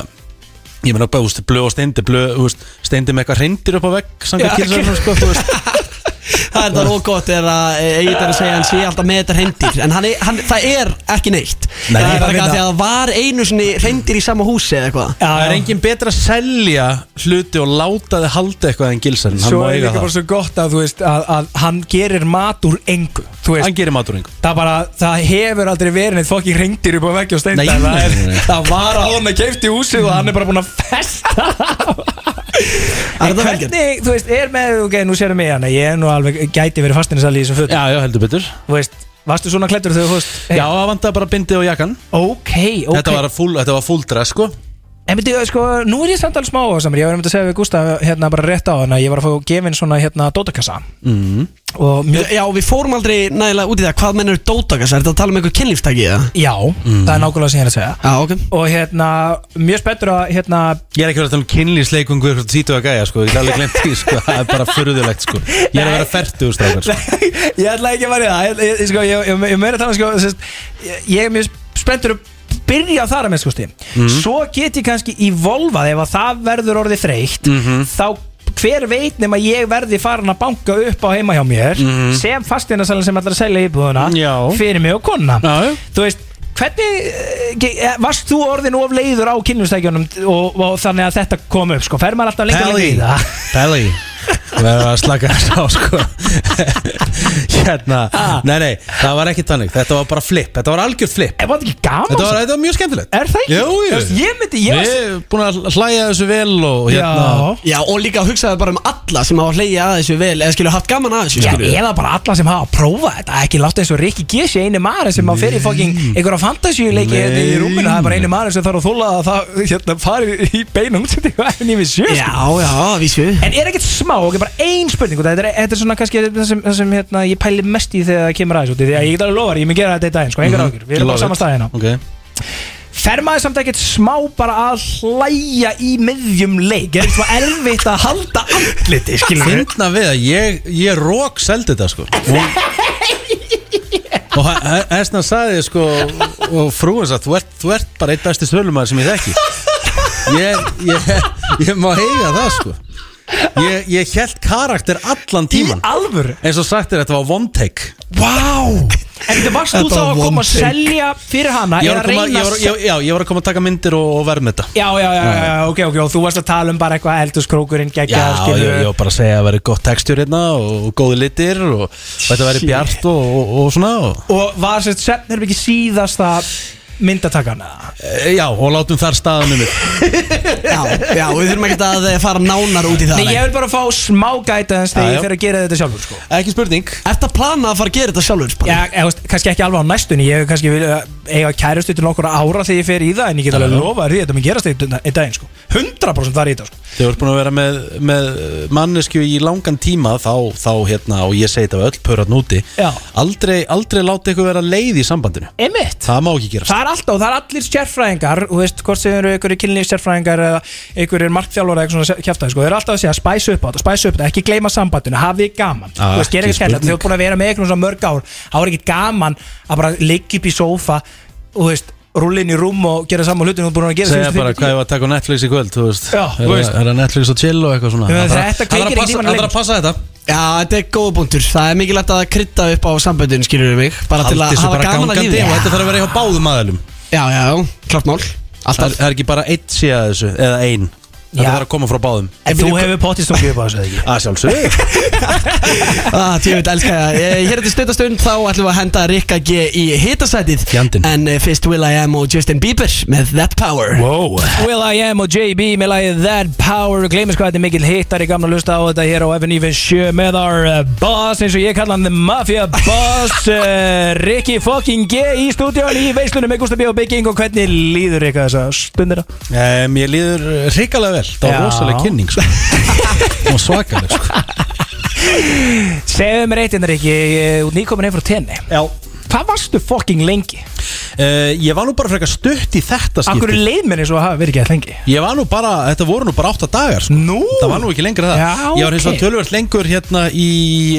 Ég mun að veist, blöð og steindi blöð, steindi með eitthvað reyndir upp á vegg Já, Samkvæmt gilsarnum, sko, þú veist (laughs) Það er það ógótt er að Egil er að segja hann sé alltaf með þetta reyndir En hann, er- hann, það er ekki neitt. Nei, Það ég er bara veit að því það. að það var einu svona reyndir í sama húsi eða eitthvað. Já, Það er já. engin betra að selja hluti og láta þið halda eitthvað en gilsarinn Hann Svo má er eiga líka bara það svo gott að þú veist að, að hann gerir mat úr engu Þú veist, Hann gerir maturinn það bara, það hefur aldrei verið neitt fokking reyndir upp á veggi og steinda Nei, það, nei, er, nei, nei. það var að hún að keipti húsið og hann er bara búin að festa En hvernig, þú veist, er með, ok, nú sérum mig hann Ég er nú alveg, gæti verið fastinisali í þessu fötum Já, já, heldur betur. Þú veist, varstu svona klættur þegar þú veist Já, það vantaði bara bindið og jakkan Ok, ok. Þetta var full, þetta var full dress, sko En byrju, sko, nú er ég samt alveg smá á samar Ég var einmitt að segja við Gustaf hérna bara rétt á hann að Ég var að fá gefin svona hérna dótakassa mm. Og mjög, Já, við fórum aldrei nægilega út í það. Hvað mennur dótakas? Er þetta að tala um einhver kynlífstæki eða? já, það er nákvæmlega sem ég er að segja. Já, ok. Og hérna, mjög spettur að hérna Ég er ekki verið að tala um kynlýsleikungur Títu að gæja, sko, ég er alveg glemt því, sko. Það er bara furðulegt, sko. Ég er að vera strákar, sko. (laughs) Ég ætla ekki að vera það. Ég, ég, sko, ég, ég, byrja þar að með sko stim Svo get ég kannski í volvað ef að það verður orðið þreytt Þá hver veit nema ég verði farin að banka upp á heima hjá mér sem fastinarsalinn sem ætlar að selja íbúðuna fyrir mig og konna þú veist Hvernig, eh, eh, varst þú orðin of leiður á kynlustækjunum og, og þannig að þetta kom upp, sko, fer maður alltaf lengur lengur í það? Pelli Verður að slaka þess á sko Hérna Ah. Nei, nei, það var ekki þannig Þetta var bara flip Þetta var algjörð flip gaman? Þetta var, þetta var mjög skemmtilegt Er það ekki? Jú, jú. Þú veist, Ég myndi, ég Við erum búin að hlæja þessu vel og hérna Já. Já, og líka að hugsaði bara um alla sem hafa hleyja að þessu vel Eða skilju haft gaman að þessu, Já, eða bara alla sem hafa að prófa þetta Ekki láta eins og Rikki G sé einu maður sem að fyrir fokking einhverja fantasíuleiki Nei. í rúminu Það er bara einu maður sem þarf að þóla að það hérna, fari í beina (laughs) smá, ok, bara ein spurning og þetta er, þetta er svona kannski það sem, það sem hérna, ég pæli mest í þegar það kemur aðeins Því að ég get alveg lofar, ég mun gera þetta í daginn, sko, engar ágjur Við erum bara á sama staðina. Ok. Fer maður samt ekkert smá bara að hlæja í miðjum leik? Er eitthvað erfitt að halda andliti, skilur við Fyndna við að ég, ég rók seldi þetta sko. Og, og Esna sagði sko Og frúin sagði, þú ert, þú ert bara eitt besti svölumæður sem ég þekki. Ég, ég, ég má eiga það sko Ég, ég held karakter allan tíman Í alvöru? Eins og sagt er þetta var one take. Vá! En þú varst þú Þetta þá var að koma að take. selja fyrir hana Ég eða var, að koma, reyna ég, var, að ég, já, ég var að koma að taka myndir og, og verð með þetta Já, já, já, já, já, ok, ok, og þú varst að tala um bara eitthvað eldurskrókurinn Já, geggja, ég, ég var bara að segja að það væri gott textur hérna og góði litir og, þetta væri bjart og, og, og svona og, Og var sérst Svefnherbyggi síðasta myndatakana? E, Já, og látum þar staðanum (laughs) Já, já, við þurfum ekkert að eh, fara nánar út í það Nei, ég vil bara fá smá gætans þegar ég fer að gera þetta sjálfur, sko. Ekki spurning. Ertu að plana að fara að gera þetta sjálfur? Spanni? Já, eða, veist, kannski ekki alveg á næstunni. Ég hef kannski vilja eiga kærustu til nokkur ára þegar ég fer í það En ég get alveg lofa því að þetta mun gerast einn daginn, sko. 100% var í þetta, sko. Þú ert búin að vera með, með mannesku í langan tíma þá, þá hérna, og ég segi þetta við öll pörat núti Já. aldrei, aldrei láta ykkur vera leið í sambandinu. Emitt Það má ekki gerast. Það er alltaf, það er allir sérfræðingar Þú veist, hvort sem eru einhverju kynlíf sérfræðingar eða einhverjir markþjálfur eða eitthvað svona kjæftæði sko. Þeir eru alltaf að segja spæs upp á þetta, spæs upp þetta Ekki gleyma sambandinu, hafið gaman Ah, Þú veist, gera ekki skemmt, þú ert búin að vera með eitthvað svona mörg ár Það var ekki gaman að bara liggja upp í sófa Og þú veist, rúlla inn í rúm og gera saman hlutin og búin að gera Segja bara hvað ég var að taka Netflix í kvöld þú veist. Já, er, þú veist. er það Netflix og chill og eitthvað svona? Það þarf- þetta það þarf kveikir að ekki passa- tímann Það þarf lengur. að passa þetta. Já, þetta er góða punktur. Það er mikilvægt að krydda upp á samböndin, skilur við mig Bara til Haldi að þessu hafa bara gaman að gangandi. lífi. Og þetta þarf að vera hjá báðum aðalum Já, já, já, klart mál. Það er, Alltaf. það er ekki bara eitt síða þessu eða ein Þetta þarf að koma frá báðum. En þú hefur pottist stungið upp á þessu, eða ekki? Að sjálfsög (laughs) ah, Tjóðvitt, elska það. Eh, Hér eftir stundastund þá ætlum við að henda Rikka G í hitasætið. Fjandinn. En eh, fyrst Will I Am og Justin Bieber með That Power. Wow. Will I Am og JB með lagið That Power. Gleimis hvað þetta er mikil hittar í gamla lusta á þetta hér á Evan Even 7 með our uh, boss eins og ég kalla hann The Mafia Boss uh, (laughs) Rikki fucking G í stúdíun í veislunum með Gustaf B og Bygging og hvernig líður Rikka þessa stundina? um, Ég líður hrikalega vel Það var Já. rosalega kynning sko. Var svakaleg sko. Segðu mér eitt hérna Rikki, út nýkomin heim frá tenni Já Hvað varstu fucking lengi? uh, Ég var nú bara frekar stutt í þetta Akkur skipti leið mér eins og að hafa verið ekki að lengi Ég var nú bara, þetta voru nú bara 8 dagar sko. Nú? Það var nú ekki lengra það Já, Ég var hins vegar ok. tölvöld lengur hérna í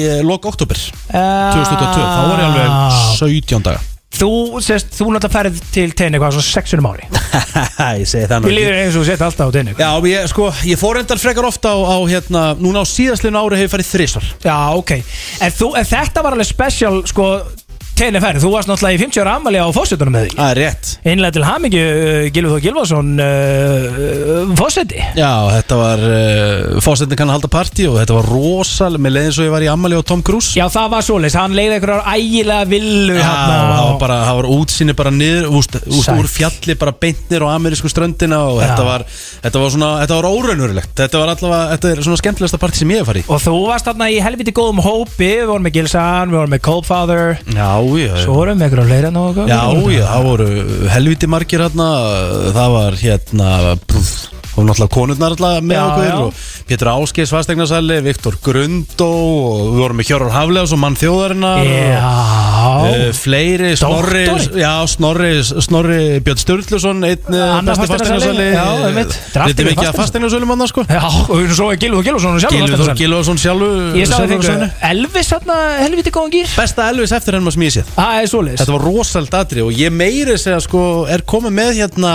uh, lok oktober Ah. 2022 Þá var ég alveg 17 daga Þú, sérst, þú náttúrulega ferð til tenni hvað, svona sexunum ári. (laughs) Ég segi það nú Ég ekki. líður eins og þú sett alltaf á tenni Já, ég, sko, ég fór endar frekar ofta á, á hérna, núna á síðastlinu ári hefur farið þrísvar Já, ok. En, þú, en þetta var alveg special, sko Tenni ferð, þú varst náttúrulega í 50 ára ammali á fósettunum með því. Það er rétt. Einlega til hamingju, uh, Gilvi Þó Gilvason uh, Fósetti Já, þetta var, uh, fósettin kann að halda partí og þetta var rosalega, með leiðin svo ég var í ammali á Tom Cruise. Já, það var svoleiðis, hann leiði einhverjar ægilega villu Já, hérna það og- var bara, það var útsinni bara niður, úst, úst, úr fjalli bara beintnir á amerísku ströndina og þetta var, þetta var svona, þetta var óraunurlegt Þetta var allavega, þetta er svona skemmtilegasta partí sem ég hef farið Og þú varst þarna í helviti góðum hópi. Við vorum með Gilsan, við vorum með Coldfather. Já, já, Svo vorum við fleiri en og Já, já, það voru helviti margir hérna Það var hérna Og náttúrulega konurnar alltaf með Já, okkur já. og Pétur Áskeis fastegnarsalli, Viktor Grundó og við vorum með Hjörvar Hafleðs og mann þjóðarinnar Já Uh, fleiri, Snorri, já, Snorri, Snorri Björn Sturluson, einn Annar besti einmitt. Þetta er mikið að fasteigna- fasteignarsalum annars sko. Já, og svo er sagði sjálfur á þig svæðinu. Elvis þarna helviti góðan gýr Besta Elvis eftir Það er svoleiðis. Þetta var rosald atri og ég meiri segja sko er komið með hérna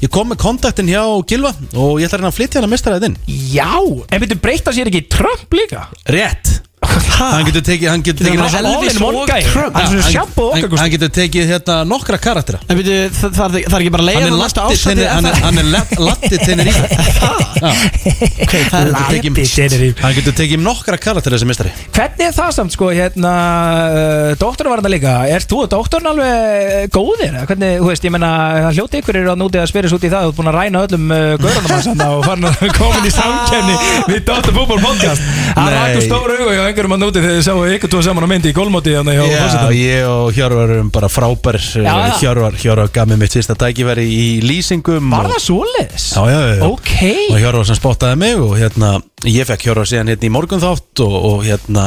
ég kom með kontaktin hjá Gilva og ég ætla reyna að flytja það inn. Já, en byrju breyta sér ekki Trump líka? Rétt Hann getur tekið hann getur tekið All Elvis og. Trump. Hann er svona hann- sjampo og hann- okkar Hann getur tekið hérna nokkra karaktera En byrju, það, það, er- það er ekki bara að leiða Hann er latti tenni hann er, hann er la- latti tenni (laughs) okay, það er Latti Tenerife. Hann getur tekið nokkra karaktera þessi mistari Hvernig er það samt sko hérna uh, Doktorinn var þetta líka Er þú og doktorinn alveg góðir? eða Hvernig, þú veist, ég menna hann Hljóti ykkur eru að núti að spyrja út í það Þú ert búin að ræna öllum uh, gaurunum hans þarna Og farin að (laughs) komin í samkenni Við Dóttar fútból podcast Hann Nei. rættu stóru augu hjá einhverjum að núti Þegar þið sáu ykkur tvo saman á myndi í gólmóti hjá Já, ég og Hjörvar erum bara frábær Já, já. Hjörvar, Hjörvar gaf mér mitt fyrsta tækifæri í lýsingum Var það svoleiðis? Já, já, já. Ok og Hjörvar sem spottaði mig og hérna ég fekk Hjörvar síðan hérna í morgun þátt og, og hérna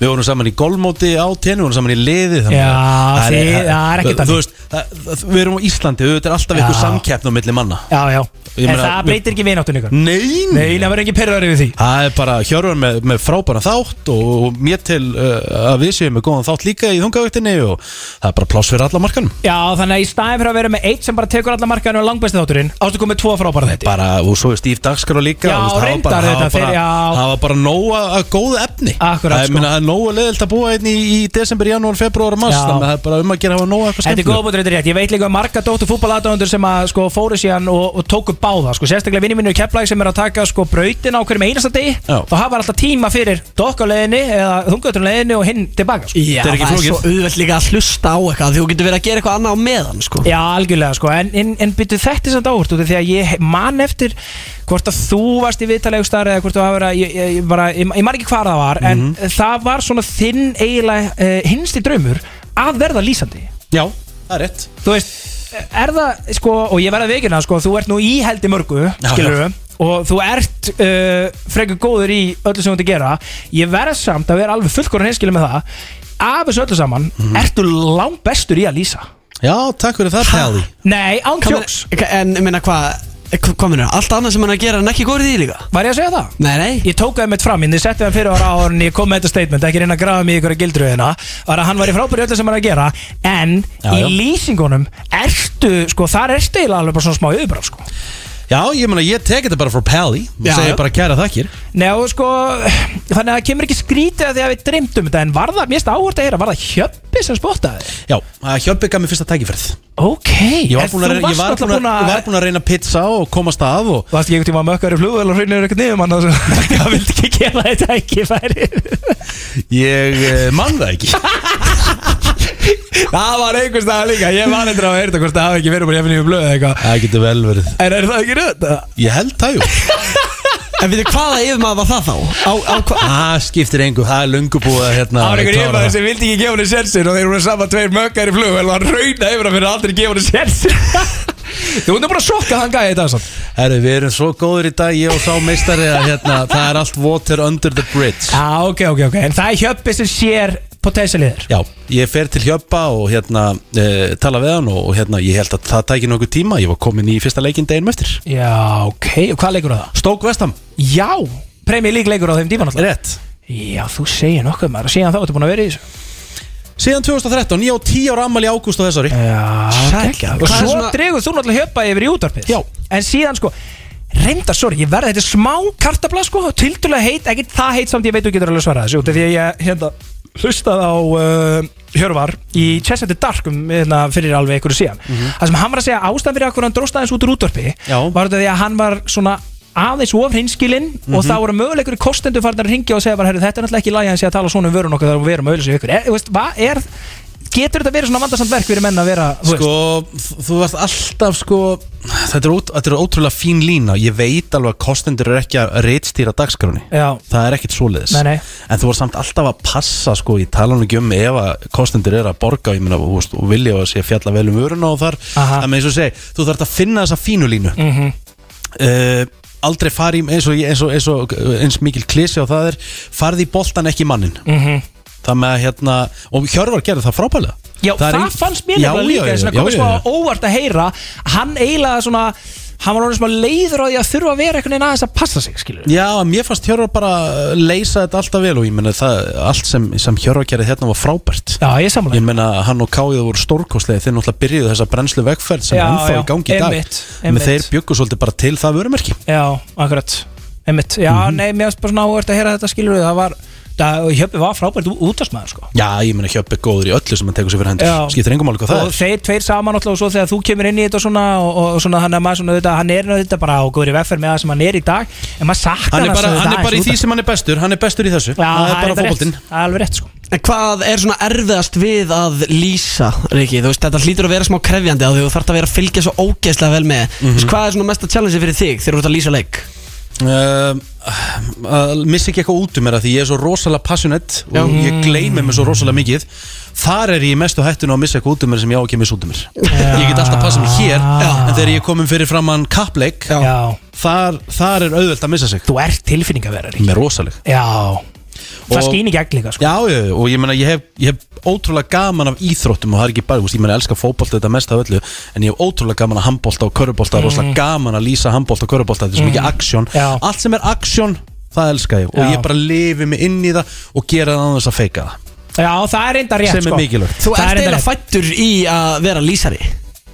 við vorum saman í golfmóti á tenni, við vorum saman í liði þannig Já, að- það er ekki þú þannig. veist, við erum á Íslandi, við erum alltaf ykkur samkeppn á milli manna Já, já Ég En það breytir ekki vináttunni ykkur Nei, Nei, það verður ekki perraður yfir því Það er bara Hjörvar með, með frábæra þátt og, og mér til uh, að við séum með góðan þátt líka í þungavöktinni og það er bara pláss fyrir alla markanum Já, þannig að í staðin fyrir að vera með eitt sem bara tekur alla markaðinu og langbæsti þátturinn Ástu komið tvo frábæra þetta bara, og svo er Steve Dagskrá líka Já, var reyndar þetta, bara, já. það var bara nóga að góða efni Akkurat, sko. það er nóga leðilt að búa einn í, í desember, janúar, februar og mars Já. þannig að það er bara um að gera hafa nóga eitthvað Þetta er góða búin rétt, ég veit líka um marga dóttu fútbolaðdóðundur sem að sko fóru síðan og, og tóku báða sko, sérstaklega vinni mínur í Keflæk sem er að taka sko brautina á hverjum einasta degi Já. þá hafa alltaf tíma fyrir dokk á leiðinni eða þungötur leiðinni og hinn tilbaka sko. Já, Þetta er ekki það er flókið. svo auðvelt líka að hlusta á eitthvað Því þú getur verið að gera eitthvað annað á meðan sko. Já, algjörlega sko, en, en, en byrju þetta er samt áhurt út af því að ég man eftir hvort að þú varst í viðtalegu starf eða hvort þú hafa verið að, ég, ég, ég, bara, ég, ég man ekki hvað það var en það var svona þinn eiginlega uh, hinsti draumur að verða lýsandi Já, það er rétt þú veist, er það sko, og ég verða veikina, sko, þú ert nú í heldi mörgu, skilur já. Og þú ert uh, frekar góður í öllu sem þú ert að gera. Ég verða samt að vera alveg fullkorinn hinskilur með það. Af þessu öllu saman Mhm. ertu langt bestur í að lýsa? Já, takk fyrir það, Pelli Nei, án Hvað kjóks meina- En, ég meina, hvað Hvað minnur, allt annað sem hann að gera en ekki góður í því líka? Var ég að segja það? Nei, nei. Ég tók það mitt fram, ég setti það fyrir ára ára en ég kom með þetta statement, ekki reyna að grafa mig í ykkur gildruðina. Var að hann var í frábæri öllu sem hann að gera en Já, í já. lýsingunum ertu, sko, þar ertu alveg bara svona smá yfirbráð, sko Já, ég meina, ég tek þetta bara frá Pally og Já, segi já. bara kæra þakkir Nei, og sko, þannig að það kemur ekki skrítið að því að við dreymdum þetta En var það, mér finnst áhvert að heyra, var það Hjöppi sem spottaði? Já, að Hjöppi gaf mér fyrsta tækifærið Ok, Ég var en búin að, reyna- ég var búin að, ég var búin að reyna pizza og komast að og Þú varst ekki einhvern tíma að mökkar í flugvel og hraunir eitthvað niður mann (laughs) Það vildi ekki gera þetta ekki færi Ég eh, man það ekki (laughs) Það var einhvers staðar líka, ég var eitthvað að heyrta hvort það hafi ekki verið bara jafnir í blöð eða eitthvað. Það getur vel verið. En er það ekki rödd? Ég held það jú. En við hvaða yfirmaður var það þá? Á, á hva? Það skiptir engu, það er að hérna Það var einhver yfirmaður sem vildi ekki gefa henni sensin og þeir voru saman tveir mökkar í flugvel og hann rauna yfir að fyrir aldrei gefa henni sensin (laughs) Þú vundur bara að sokka hann gæði þetta samt. Herru, við erum svo góður í dag, ég og sá meistari að hérna, það er allt water under the bridge. Já, ok, ok, ok. En það er hjöppi sem sér potensialiður Já, ég fer til Hjöppa og hérna e, tala við hann og, og hérna ég held að það tæki nokkuð tíma, ég var komin í fyrsta leikinn deginum eftir. Já, ok, og hvað leikur á það? Stók Vestam Já, premjör lík leikur á þeim tíman alltaf Rétt. Já, þú segir nokkuð maður. Og síðan þá ertu búin að vera í þessu. Síðan 2013, ég á 10 ára ammali ágúst á þessari. Já, Sækja. Og Hvað er svo svona- dregur þú náttúrulega hjöppa yfir í útvarpið. Já. En síðan sko Reyndar, sorry, ég verði, þetta er smá kartabla sko Tildulega heit, ekki það heit samt ég veit þú getur alveg svarað þessu út af Því að ég, hérna, hlustaði á uh, Hjörvar í Chess at the Dark um, hérna, fyrir alveg einhverju síðan. Það sem hann var að segja ástæðan fyrir akkur hann dróst aðeins út úr útvarpi Já. Var þetta því að hann var svona aðeins of hinskilinn og þá voru möguleikur í kostendur farin að ringja og segja bara, þetta er náttúrulega ekki lægi að sé að tala svona um vörun okkar þegar við erum auðvitað ykkur. Er, þú veist, er, getur þetta verið svona vandarsamt verk fyrir menn að vera, þú Sko, þú varst alltaf sko Þetta er, út, þetta er ótrúlega fín lína Ég veit alveg að kostendur eru ekki að reitstýra dagskráni Já. Það er ekkit svoleiðis Nei, nei. En þú var samt alltaf að passa sko Ég tala nú ekki um ef að kostendur eru að borga Ég meina, þú veist, og vilja að sé fjalla vel um vöruna og þar Aha. En eins og segi, þú þarf að finna þessa fínu línu Mhm. uh, Aldrei fari í- eins og, eins og, eins og eins mikil klísi og það er Farði í boltan ekki í mannin Mhm. Það með hérna Og Hjörvar gerði það frábælega Já, Það það, ein- fannst mér nefnilega líka þess að komið já. óvart að heyra Hann eiginlega svona Hann var orðin smá leiður á því að þurfa að vera einhvern veginn aðeins að passa sig, skilur Já, mér fannst Hjörvar bara leysa þetta alltaf vel og ég menna það, allt sem, sem Hjörvar gerði hérna var frábært. Já, ég samla Ég menna hann og Káið voru stórkostlega þeir náttúrulega byrjuðu þessa brennslu vegferð sem ennþá í gangi í dag. einmitt, einmitt. þeir byggu svolítið bara til það vörumerki. Já, akkurat Einmitt, já, Mhm. nei, mér finnst bara svona óvart að heyra þetta, skilur Það var, það, Hjöppi var frábært útastmaður, sko. Já, ég menna Hjöppi er góður í öllu sem hann tekur sér fyrir hendur. Já. Skiptir engum máli hvað það og er. þeir tveir saman alltaf og svo þegar þú kemur inn í þetta og svona og, og svona hann er maður svona þetta hann er þetta bara á góðri vegferð með það sem hann er í dag en maður saknar Hann er bara, hann er bara í því sem hann er bestur Hann er bestur í þessu. Já, Það er bara fókbóltinn Það er alveg rétt sko. En hvað er svona erfiðast við að lýsa, Riki? Þú veist, þetta hlýtur að vera smá krefjandi á því þú þarf að vera að fylgja svo ógeðslega vel með. Þú veist, hvað er svona mesta challenge fyrir þig þegar þú ert að lýsa leik? Um, að missa ekki eitthvað út um mér að því ég er svo rosalega passionate Já. og ég gleymi mér svo rosalega mikið. Þar er ég í mestu hættinu að missa eitthvað út um mér sem ég á ekki að missa út um mér. Ég get alltaf passað mig hér en þegar ég komin fyrir framann kappleik þar, þar er auðvelt að missa sig. Þú ert tilfinningaverðar með rosaleg. Já Það Og- skýn í gegn líka sko Já, já, og ég meina, ég hef, ég hef ótrúlega gaman af íþróttum og það er ekki bara, ég meina, ég elska fótbolt þetta mest af öllu, en ég hef ótrúlega gaman af handbolta og körfubolta, mm. rosalega gaman að lýsa handbolta og körfubolta, þetta er svo mikið aksjón Já. allt sem er aksjón, það elska ég og Já. ég bara lifi mig inn í það og gera það án þess að feika það Já, það er enda rétt sko er Þú Það er ert rétt. fættur í að vera lýsari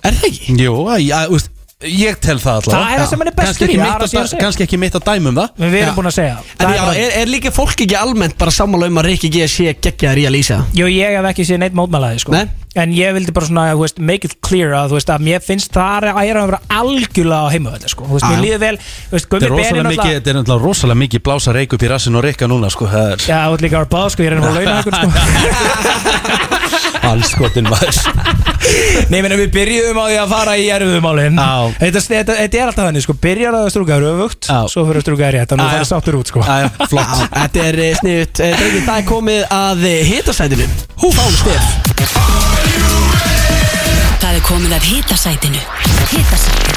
Er það ekki? Jú, að, að, ég tel það allavega. Það er það sem hann er bestur í, kannski ekki mitt að dæma um það. Við erum búin að segja En já, er er, líka fólk ekki almennt bara sammála um að Rikki G sé geggjaðar í að lýsa? Jú, ég hef ekki séð neitt mótmælaði sko. Nei. En ég vildi bara svona, veist, make it clear að, veist, að mér finnst það að ég er að vera algjörlega á heimavelli, sko. Mér líður vel, veist, Þetta er rosalega mikið, þetta er náttúrulega rosalega mikið blása reik upp í rassin og rikka núna, sko, það er Já, þú ert líka að báða, sko, ég er að launa ykkur, sko. (laughs) Allskotin maður. Nei, menn, við byrjuðum á því að fara í erfiðumálin. Já. þetta, þetta, þetta er alltaf þannig, sko, byrjar að strúka öfugt Já. Svo fyrir að strúka rétt, þannig að það er sáttur út, sko. Já, þetta er uh, sniðut Drengir, það er komið að hitasætinu. Hú, fáum stef Það er komið að hitasætinu. Hitasætinu.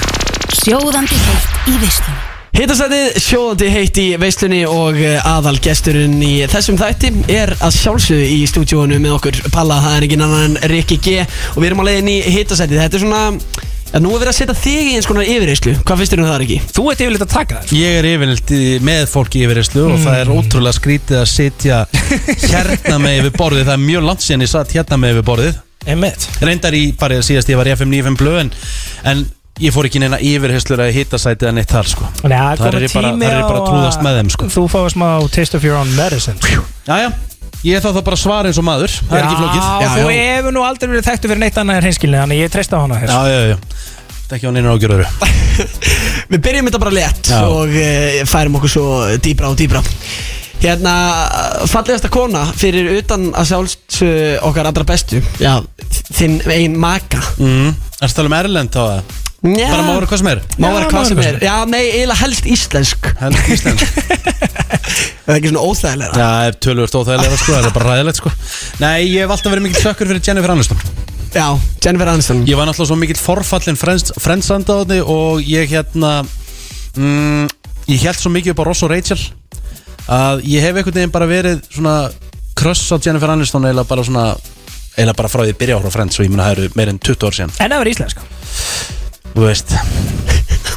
Sjóðandi heitt í veislunni. Hitasætið, sjóðandi heitt í veislunni og uh, aðal gesturinn í þessum þætti er að sjálfsögðu í stúdíónu með okkur. Palla, það er engin annan en Rikki G. Og við erum að leiðin í hitasætið. Þetta er svona, ja, nú er verið að setja þig í eins konar yfirreyslu Hvað finnst þér um það, Rikki? Þú ert yfirleitt að taka þér Ég er yfirleitt í- með fólki í yfirreyslu og það er ótrúlega skrítið að sitja hérna með yfir borðið. Það er mjög langt síðan ég satt hérna með yfir borðið. Einmitt. Reyndar í, bara síðast ég var í FM 95 blöð en, en ég fór ekki neina yfirherslur að hitta sætið en eitt þar sko. Að Það komið er bara, tími það er bara að trúðast með þeim sko. Þú fáið smá taste of your own medicine Jæja, ég þá það bara svara eins og maður. Það er ekki flókið. Já, þú hefur nú aldrei verið þekktu fyrir neitt annað en hreinskilni Þannig ég treysta á hana hér Já, já, já. Það er ekki á neina ágjörður (laughs) Við byrjum þetta bara létt Já. og uh, færum okkur svo dýbra og dýbra Hérna, fallegasta kona fyrir utan að sjálfst uh, okkar allra bestu. Já, þinn ein maka. Mm. Er það tala um Erlend þá að Já. Bara má vera hvað sem er. Má vera hvað sem er. Já, nei, eiginlega helst íslensk. Helst íslensk. (laughs) Það er ekki svona óþægilega Já, það er tölvöld óþægilega sko, það er bara ræðilegt sko. Nei, ég hef alltaf verið mikill sökkur fyrir Jennifer Aniston. Já, Jennifer Aniston. Ég var náttúrulega svo mikill forfallin frendsandaðni og ég hérna mm, Ég held svo mikið upp á Ross og Rachel að ég hef einhvern veginn bara verið svona kröss á Jennifer Aniston eða bara svona eða bara frá því að byrja á frá Friends og ég mun að það eru meir en 20 ár síðan. En það verið íslensk Þú veist.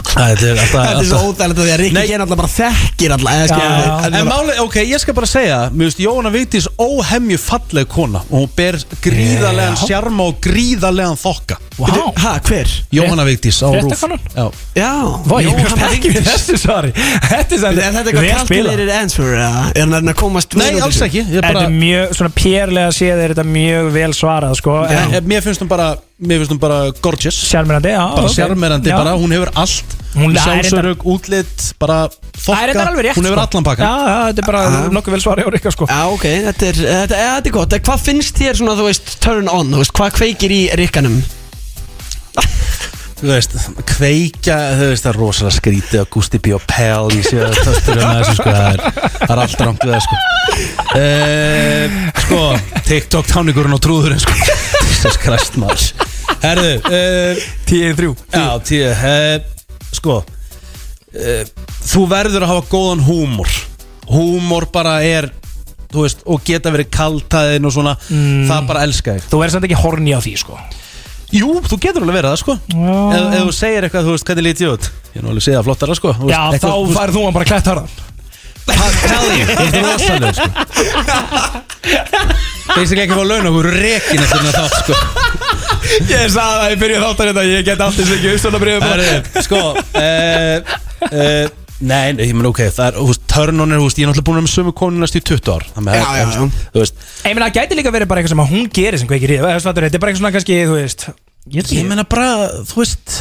Það er er svo óþægilegt að því að Rikki Gen alltaf bara þekkir alltaf. En máli, ok, ég skal bara segja Mér finnst Jóhanna Vigdís óhemju falleg kona Og hún ber gríðarlegan sjarma og gríðarlegan þokka. Bíddu, Ha, hver? Jóhanna Vigdís á rúf Fréttakonan? Já. Já, Vá, ég Jóhanna bjóst ekki við þessu svari Þetta er Er þetta eitthvað calculated answer? eða? Er hann að komast Nei, vel út úr alls þessu? ekki. Ég Þetta bara, er mjög, svona pérlega séð er þetta mjög vel svarað sko. En, Mér finnst hún bara Mér finnst hún bara gorgeous Sjálfmerandi, já Bara Já. bara Hún hefur allt Hún- það er Sjálfsörug, útlit, bara Það er þetta þokka alveg rétt Hún hefur sko. allan pakka Já, já, þetta er bara Já. nokkuð vel svarið á Rikka sko Já, ok, þetta er, þetta, þetta er gott En Hvað finnst þér svona, þú veist, turn on? Þú veist, hvað kveikir í Rikkanum? Þú veist, kveikja, þú veist, það er rosalega skrítið að Gusti B. og Pell í sig að töstur með þessu, sko, það er, það er allt rangt við það, sko uh, Sko, TikTok táningurinn og trúðurinn, sko (laughs) Jesus Christ, maður Herðu, uh, Tíu þrjú. Já, tíu, uh, sko uh, Þú verður að hafa góðan húmor. Húmor bara er, þú veist, og geta verið kaltaðin og svona. Það bara elska ég Þú verður samt ekki horni á því sko. Jú, þú getur alveg verið það sko. Já. Ef, ef þú segir eitthvað, þú veist, hvernig lítið ég út? Ég er nú alveg segið það flottara sko. Þú Já, veist, þá eitthvað, færð þú hann bara klætt harðan Tell you, þú veist, það rosalega sko. (laughs) Basically ekki fá laun okkur rekin eftir þetta þátt sko Ég sagði það í byrju þáttar þetta Ég get alltaf ekki uppstöna Það er, sko uh, uh, Nei, ég menn ok, það er, þú veist, törnun er, þú veist, ég er náttúrulega búin að með sömu konu næst í 20 ár. Já, já, já. þú veist, Ég meina, það gæti líka verið bara eitthvað sem að hún gerir sem kveikir í það Þetta er bara eitthvað svona kannski, þú veist Ég ég ekki. menna bara, þú veist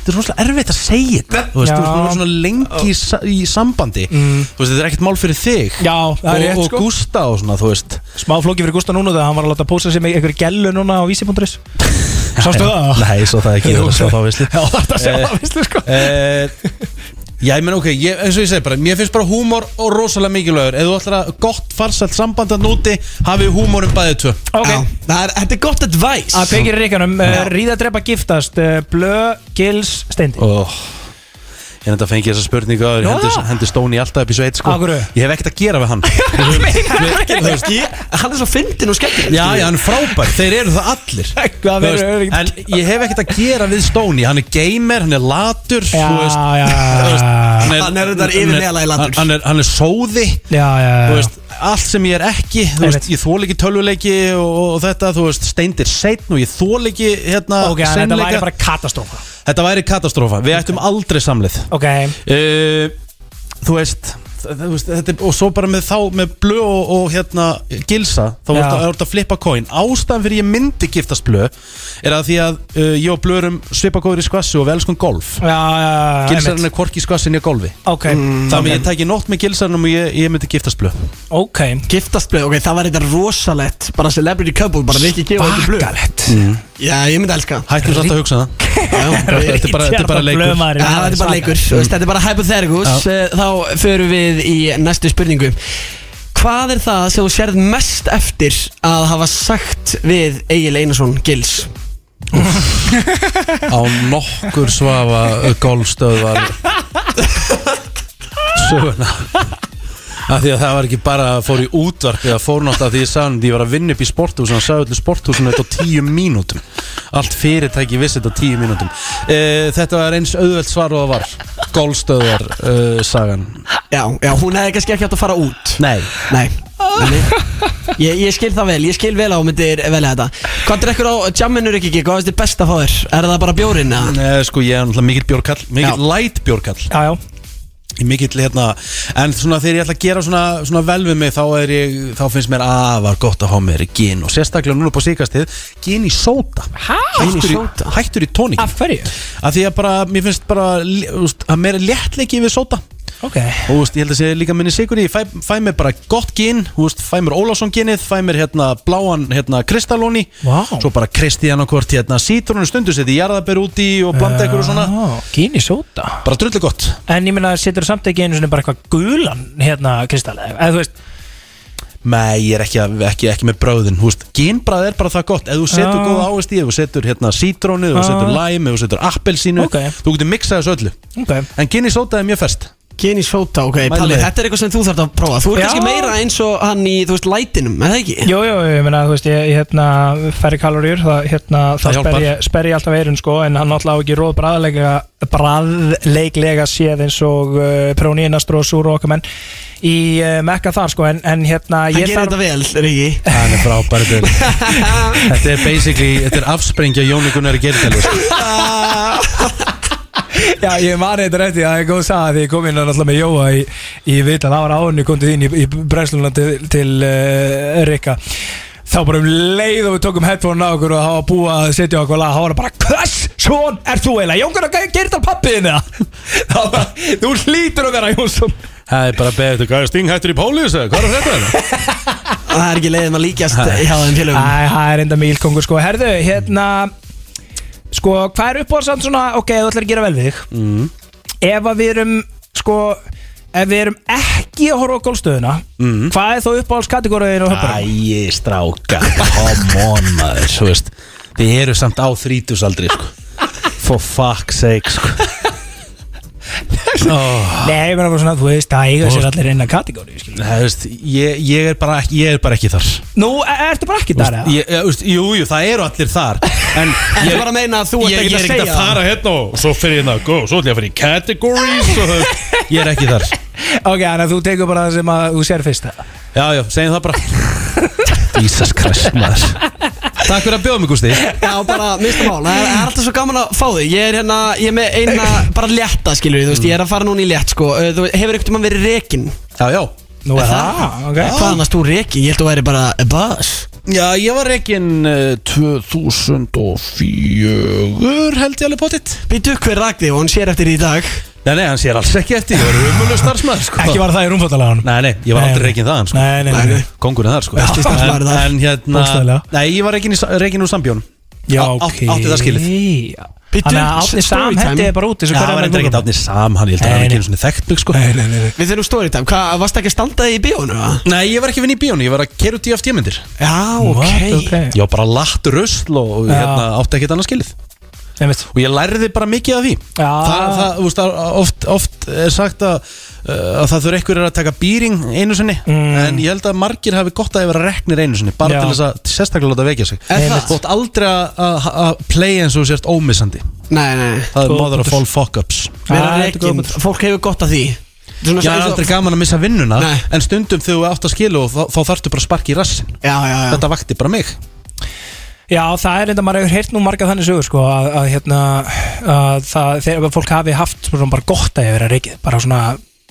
Þetta er rosalega erfitt að segja þetta. Þú veist, þú veist, þú er svona lengi í, sa- í sambandi. Þú veist, þetta er ekkert mál fyrir þig. Já, það er og, rétt og sko. Gústa og svona, þú veist. Smá flóki fyrir Gústa núna þegar hann var að láta pósa sig með einhverju gellu núna á vísi.is Sástu (laughs) það? Nei, svo það ekki, (laughs) það er svo þá veistli Já, það er að sjá Eh, það, veistu sko. uh, Já, ég menn ok, ég, eins og ég segi bara Mér finnst bara húmor og rosalega mikilvægur. Ef þú ætlar að gott farsælt samband að núti Hafið húmorum bæðið tvö. Ok, Já, það er, þetta er gott advice. Að kveikir í reikanum uh, Ríða drepa giftast uh, Blö, gils, steindi. Oh. Ég enda að fengi þessa spurningu að Já. hendi, hendi Stóni alltaf upp í sveit sko. Af hverju? Ég hef ekkert að gera við hann. (laughs) Ég- Hann. Er svo fyndin og skemmtileg Já, já, hann er frábær, þeir eru það allir. (laughs) Veist, En ég hef ekkert að gera við Stóni. Hann er gamer, hann er latur Já, veist, já, já Hann er hann, er, hann er sóði. Þú veist, allt sem ég er ekki þú veist, ég þól ekki tölvuleiki og, og þetta, þú veist, steindir setn og ég þól ekki hérna, Ok, en þetta seinleika. væri bara katastrófa þetta væri katastrófa, við ættum aldrei samlið Ok, uh, þú veist, þetta, er- og svo bara með þá með blö og, og hérna gilsa þá voru þetta að flippa coin. Ástæðan fyrir ég myndi giftast blö er að því að uh, ég og blö erum svipagóður í skvassi og við elskum golf. Já, já, já gilsarinn er hvorki í skvassin í golfi. Ok, þannig að ég tæki nótt með gilsarinn og ég, ég myndi giftast blö. Ok. Giftast blöð, ok, það var þetta rosalett Bara celebrity couple, bara Rikki gefa þetta blöð Bakalett Já, ég myndi elska hættum samt að hugsa það. (laughs) Þetta er bara, þetta er bara leikur. þetta er bara leikur, þú veist, þetta er bara hypotheticals Eh, Þá förum við í næstu spurningu. Hvað er það sem þú sérð mest eftir að hafa sagt við Egil Einarsson Gils? á nokkur svafa golfstöðvar. (laughs) Söguna af því að það var ekki bara að fór í útvarp eða fór nátt að því ég sagði hann ég var að vinna upp í sporthúsinu og sagði öllu sporthúsinu þetta á tíu mínútum. Allt fyrirtæki vissi þetta á tíu mínútum. E, þetta var eins auðvelt svar og það var. Golfstöðvar uh, sagan. Já, já, hún hefði kannski ekki átt að fara út. Nei. Nei, Ég, ég skil það vel, ég skil vel á myndir velja þetta. Hvað drekkur á jamminu Rikki G? Hvað er þetta best að fá þér? Er það bara bjórin? eða? Nei, sko, ég er náttúrulega mikill bjórkall Mikill light bjórkall. Já, já mikill, hérna En svona þegar ég ætla að gera svona, svona vel við mig Þá ég, þá finnst mér afar gott að fá mér gin Og sérstaklega núna på síkastið Gin í sóta Hæ? Hættur í, hættur í tónik Af hverju? Af því að bara, mér finnst bara að mér er léttleiki við sóta Ok. Og þú veist, ég held að sé líka minni sigur í fæ, fæ mér bara gott gin, þú veist, fæ mér Ólafsson ginið, fæ mér hérna bláan hérna kristallóni, Vá. svo bara kristi hann okkur hérna sítrónu stundu seti jarðabær út í og blanda ykkur og svona Gín í sóta bara drullu gott. En ég meina, setur samt ekki einu svona bara eitthvað gulan hérna kristallega Eða þú veist Nei, ég er ekki, ekki, ekki með bröðin. Þú ginbrað er bara það gott. Ef þú setur Já. góða ávist í, ef þú setur hérna sítrónu Ef þú Já. setur lime, ef þú setur appelsínu Ok. Þú getur miksað þessu öllu. Ok. En gin í sóta er mjög ferst Gin í sóta, ok, Mæli Palli, með. þetta er eitthvað sem þú þarf að prófa Þú er Já. kannski meira eins og hann í, þú veist, lætinum, eða ekki? Jú, jú, ég meina, þú veist, ég, ég hérna, færri kaloríur, það, hérna, Það það hjálpar. sper ég, sper ég alltaf eirun, sko, en hann náttúrulega á ekki róð bræðleika, bræðleiklega séð eins og uh, Prónínastró og Súru okkar menn í uh, Mekka þar, sko, en, en hérna, Hann ég gerir þetta vel, Riki Það er frábæri til (laughs) Þetta er basically, þetta er afsprengja Jóni Gunnar í gerðtælu sko. (laughs) Já, ég mani þetta rétti að ég góð sagði því ég kom inn náttúrulega með Jóa í, í vitan, það var kom til þín í, í brennsluna til, til uh, Rikka. Þá bara um leið og við tókum headphone á okkur og það var búið að setja okkur lag, (laughs) það var bara hvers svon er þú eiginlega, Jón Gunnar gerir þetta pappiðin eða? Þá bara, þú hlýtur að vera Jónsson. Það er bara beðið, hvað er stinghættur í pólis eða hvað er þetta? Það er ekki leiðin að líkjast hjá þeim félögum. Æ, það er enda mílkongur sko. Herðu, hérna Sko, hvað er uppáðsamt svona Ok, þú ætlar að gera vel við þig Mm. Ef að við erum, sko Ef við erum ekki að horfa á gólstöðuna Mm. Hvað er þá uppáhaldskategóriðin og höfður? Æi, stráka, come on maður, þú veist Þið eru samt á þrítusaldri, sko (laughs) For fuck's sake, sko oh. Nei, ég bara svona, þú veist, það eiga sér allir eina kategóri ég, ég, er bara, ekki- ég er bara ekki þar Nú, er- ertu bara ekki þar eða? ég, ég, veist, Jú, jú, það eru allir þar En (laughs) Ertu bara að meina að þú ert ég, ekkert ég að er segja að fara hérna og svo fyrir hérna go, Svo ætlum ég að fara í categories og, það- Ég er ekki þar (laughs) Ok, þannig að þú tekur bara það sem að þú sér fyrst? Já, já, segjum það bara (laughs) Christ, maður Takk fyrir að bjóða mig, Gústi. Já, bara, minnst mál, það er, er alltaf svo gaman að fá þig. Ég er hérna, ég er með eina bara létta, skilur þú veist Ég er að fara núna í létt, sko. Þú hefur ekkert um að verið rekin Já, já. Nú er það, ok. Hvaðan varst þú rekin? Ég held að þú væri bara a buzz Já, ég var rekin uh, 2004 held ég alveg pottitt Býtu hver rak þig og hann sér eftir því í dag Nei, nei, hann sér alls ekki eftir, ég var umölu starfsmæður sko. Ekki var það í rúmfattalaganum Nei, nei, ég var Nei, aldrei nei. rekin þaðan sko. Nei, nei, nei, nei. Kongurinn þar sko. Besti starfsmaður en, þar. en hérna Bókstaflega. Nei, ég var rekin, í, rekin úr sambjón Já, Á- ok átti það skilið. Býtu, Þannig að Átni Sam storytime. hendiði bara út Já, og það var eitthvað ekki átni sam Hann, ég held að Nei, hann nei. ekki einu svona þekkt mig sko. Nei, nei, nei, nei Við þurfum storytime, hvað, varst ekki að standa þig í bíónu? eða? Nei, ég var ekki vinn í bíónu, ég var að kera út í FT myndir Já, ok What? Ok Ég var bara latt rusl og og Já. hérna, átti ekkert annað skilið Einmitt. Og ég lærði bara mikið af því Já. það, það, þú veist, að oft, oft er sagt að, uh, að það þurfa einhverjir að taka býring einu sinni En ég held að margir hafi gott að vera reknir einu sinni Bara Mm. Já. til þess að sérstaklega láta vekja sig það? Þú átt aldrei að- playa eins og sérst ómissandi Nei, nei Það er Góð mother of all rekin, punktur. fólk hefur gott af því svona Já, það er aldrei gaman að missa vinnuna Nei. En stundum þegar þú átt að skilu og þá, þá þarftu bara að sparki í rassin Já, já, já Þetta vakti bara mig Já, það er enda, maður hefur heyrt nú marga þannig sögur sko, að, að hérna að það, þegar fólk hafi haft svona bara gott að vera reikið, bara svona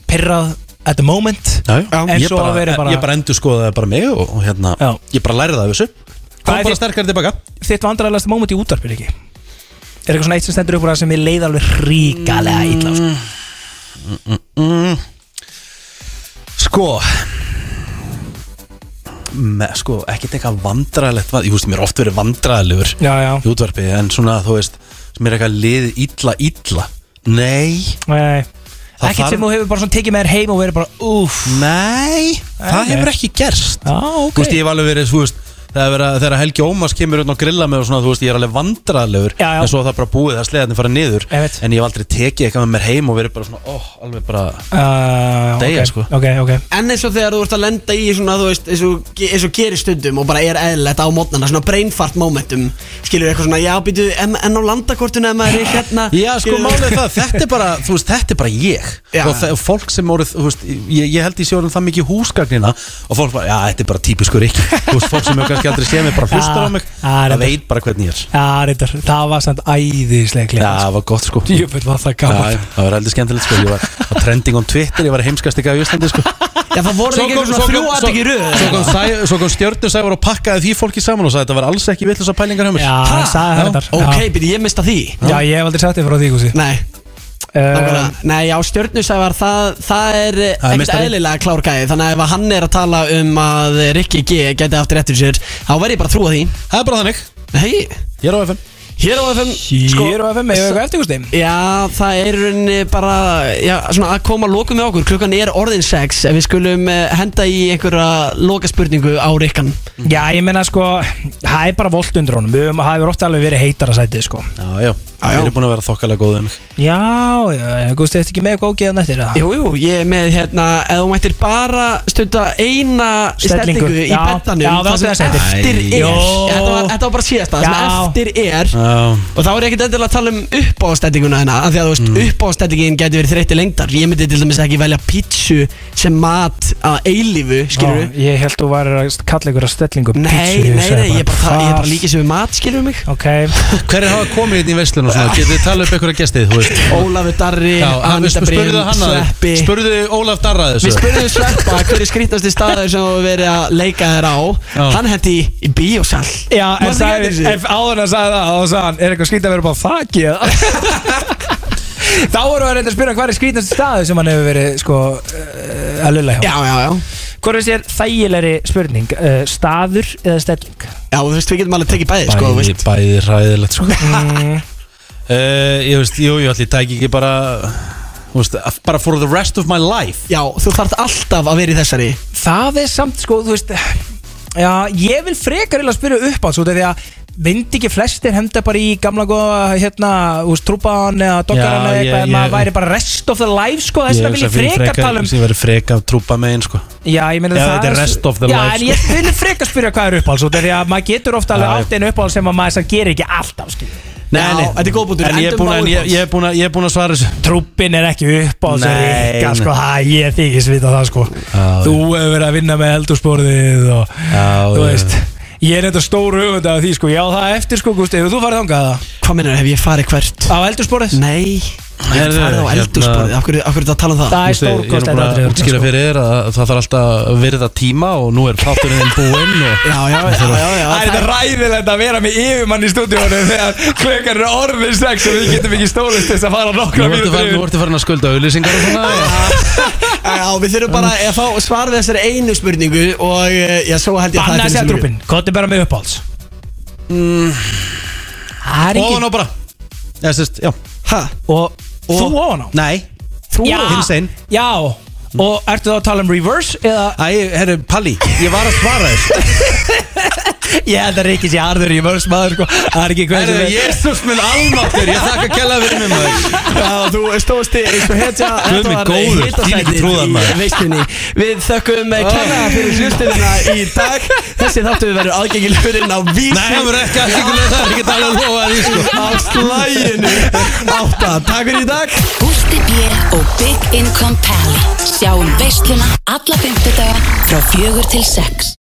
pirrað at the moment Já, Já. En ég svo bara, verið bara- ég bara endur skoðaði bara mig og, og hérna, Já. ég bara lærði það af þessu Hvað Kom er bara þitt- sterkari tilbaka þitt vandræðilegasta moment í útvarpir ekki Er eitthvað svona eitt sem stendur upp úr það sem við leið alveg ríkalega illa sko. mm. Sko með, Sko, ekkert eitthvað vandræðilegt Ég veist, mér oft verið já, í útvarpi En svona, þú veist, sem er eitthvað liðið illa, illa. Nei, nei. Ekkert þarf- sem þú hefur bara svona tekið með þér heim og verið bara Úff. Nei Það hefur ekki gerst. Já, ok. Þú veist, ég hef alveg verið, þú veist Þegar, Helgi Ómas kemur út á grilla með og svona, þú veist, ég er alveg já. En svo er það bara búið að sleðarnir fara niður Ég veit. En ég hef aldrei tekið eitthvað með mér heim og verið bara svona, ó, alveg bara Uh, Deyja, ok, sko. Ok, ok En eins og þegar þú ert að lenda í svona, þú veist, eins og, eins og gerir stundum og bara er eðlilegt á mótnana, svona brainfart momentum skilur eitthvað svona, já, býtu, en, en á landakortinu ef maður er hérna Já, sko, málið er það, þetta er bara, þú veist, þetta er bara ég Já. og, það, og fólk sem voru, veist, ég, ég held í sjóðum það mikið húsgagnina og fólk bara, já, þetta er bara típiskur ekki (laughs) veist, fólk sem hefur kannski aldrei séð mig bara hlustar á mig það veit bara hvernig ég er. Já, reyndar, það var samt æðislega Já, það var gott sko. Jöfnveld var það Já, það var heldur skemmtilegt sko. Ég var á trending on Twitter, ég var heimskast ekki á Íslandi sko. Já, það voru ekki eitthvað svona þrjú aðtök í röð Svo kom, Sæ- svo kom stjörnur sævar og pakkaði því fólki saman og sagði þetta var alls ekki vitlis pælingar hjá mér. Já, hann sagði það reyndar. Ok, byrju, ég mista því. Já, ég hef aldrei sagt þér frá því, Gúsi Nei Nákvæmlega. Nei, já, stjörnusævar, það, það er Það er ekkert eðlilega klár gæði Þannig að ef að hann er að tala um að Rikki G geti haft réttur sér Þá verð ég bara að trúa því. Það er bara þannig. Nei, Ég er á FM hér á FM Hér á FM, hefur eitthvað eftir, Gústi? Já, það er bara já, svona að koma að lokum með okkur. Klukkan er orðin 6 Ef við skulum eh, henda í einhverja lokaspurningu á Rikkan. Já, ég meina sko, það er bara volt undir honum. Við höfum- ofta alveg verið heitara sætið sko. Já, já, ég er búin að vera þokkalega góð um Já, já, Gústi, eftir ekki með eitthvað ógeðan eftir það? Jú, jú, ég er með hérna Ef þú mættir bara stunda eina Stellingu. stellingu í Já, bettanum já, það Það sem var það eftir er. Jó. þetta var, þetta var bara síðasta Það sem Já. eftir er. Já, Og þá er ég ekkert endilega að tala um uppáðstellinguna hérna af Því að þú veist, mm. uppáðstellingin getur verið þreytti lengdar. Ég myndi til dæmis ekki velja pítsu sem mat að eilífu, skilur Já, Ég held þú væri að kalla ykkur að stellingu Nei, nei, nei, ég er bara, það, ég er bara líkið sem við mat, skilur mig. Ok, hver er hafa komið hérna í veislun og svona. Getið þið talað upp einhverja gestið, þú veist? Ólafur Darri, Já, hann- Anita spurðu Brim, hann að Sveppi. Spurðu Ólaf Darra Við þessu spurðum Sveppa hver er skrítnasti staður sem hefur verið að leika þér á? Já. Hann hendi í, í bíósal. Já, en Manstu sagði, eftir þessu? ef áður að sagði það og sagði hann, er eitthvað skrítið að vera bara þakki (laughs) Þá voru að reynda að spyrja hvað er skrítast staði sem hann hefur verið sko uh, að lulla hjá? Já, já, já. Hvað er þér þægilegri spurning, uh, staður eða stelling? Já, þú veist, við getum alveg tekið bæði, sko, þú Bæði, veist. bæði ræðilegt sko. Mm, uh, Ég veist, jú, ég ætli tæki ekki bara veist, bara for the rest of my life Já, þú þarft alltaf að vera í þessari það er samt sko, þú veist Já, ég vil frekar eða spyrja upp á því að myndi ekki flestir henda bara í gamla góða hérna, úst, trúpaðan eða doggaran Já, eða ég- eitthvað, en ég- maður væri bara rest of the life sko, þess vegna vil ég frekar tala um Ég verið freka af trúpa megin sko Já, ég meina það þetta er rest of the Já, life, en sko. ég vil frekar spyrja hvað er uppáhalds Því að maður getur ofta alveg átt einu uppáhalds sem að maður gerir ekki alltaf skil. Nei, Já, nei, þetta er góð punktur, En ég er búin á að, ég, ég er búin að, ég er búin að svara þessu. Trúppin er ekki uppáhalds Nei, Rikka, nei. sko, það ég þykist vita það sko. Já, Þú hefur verið að vinna með eldursporðið og Já, þú já. veist Ég er þetta stór hugund af því sko Já, það er eftir sko, Gústi, hefur þú farið þangað það? Hvað minnur, hef ég farið hvert? Á eldursporðið? Nei, ég hef farið á hérna- eldursporið Af hverju af hverju ertu að tala um það? Það er veist, Ég er stórkost búin að útskýra fyrir þér að það þarf alltaf að virða tíma og nú er þátturinn þinn búinn og Já, já, já, já, já Það er þetta ræðilegt að vera með yfirmann í stúdíónu þegar klökar eru orðin sex og við getum ekki stólist þess að fara nokkra mínútur nú ertu farin að skulda auðlýsingar og svona (laughs) Já, við þurfum bara að fá svar við þessari einu spurningu Og eh, já, svo held ég að Banna það sér fyrir trúppin, hvað er bara með uppáhalds? Það er Ofan á bara. Já, sérst, já. Hæ? Og þú ofan á? Nei, Þú Já. hins einn Já. Og ertu þá að tala um reverse eða Æ, herru, Palli, ég var að svara þessu (laughs) Ég held að Rikki sé harður í vörs maður sko. Það er ekki hvað Herru, Jésús minn almáttur, ég þakka kella fyrir mig maður. Já, þú stóðst í hetja þvílík trúðar, maður. í veistunni Við þökkum oh. kæra fyrir hlustunina í dag. Þessi þáttu verður aðgengilegur inn á vísi. Nei, það verður ekki aðgengilega það, ég get alveg að lofa því sko. Á slæginu Átta, takk fyrir í dag. Gústi B. og Big Income Pally Sjáum veisluna alla fymtudaga frá fjögur til sex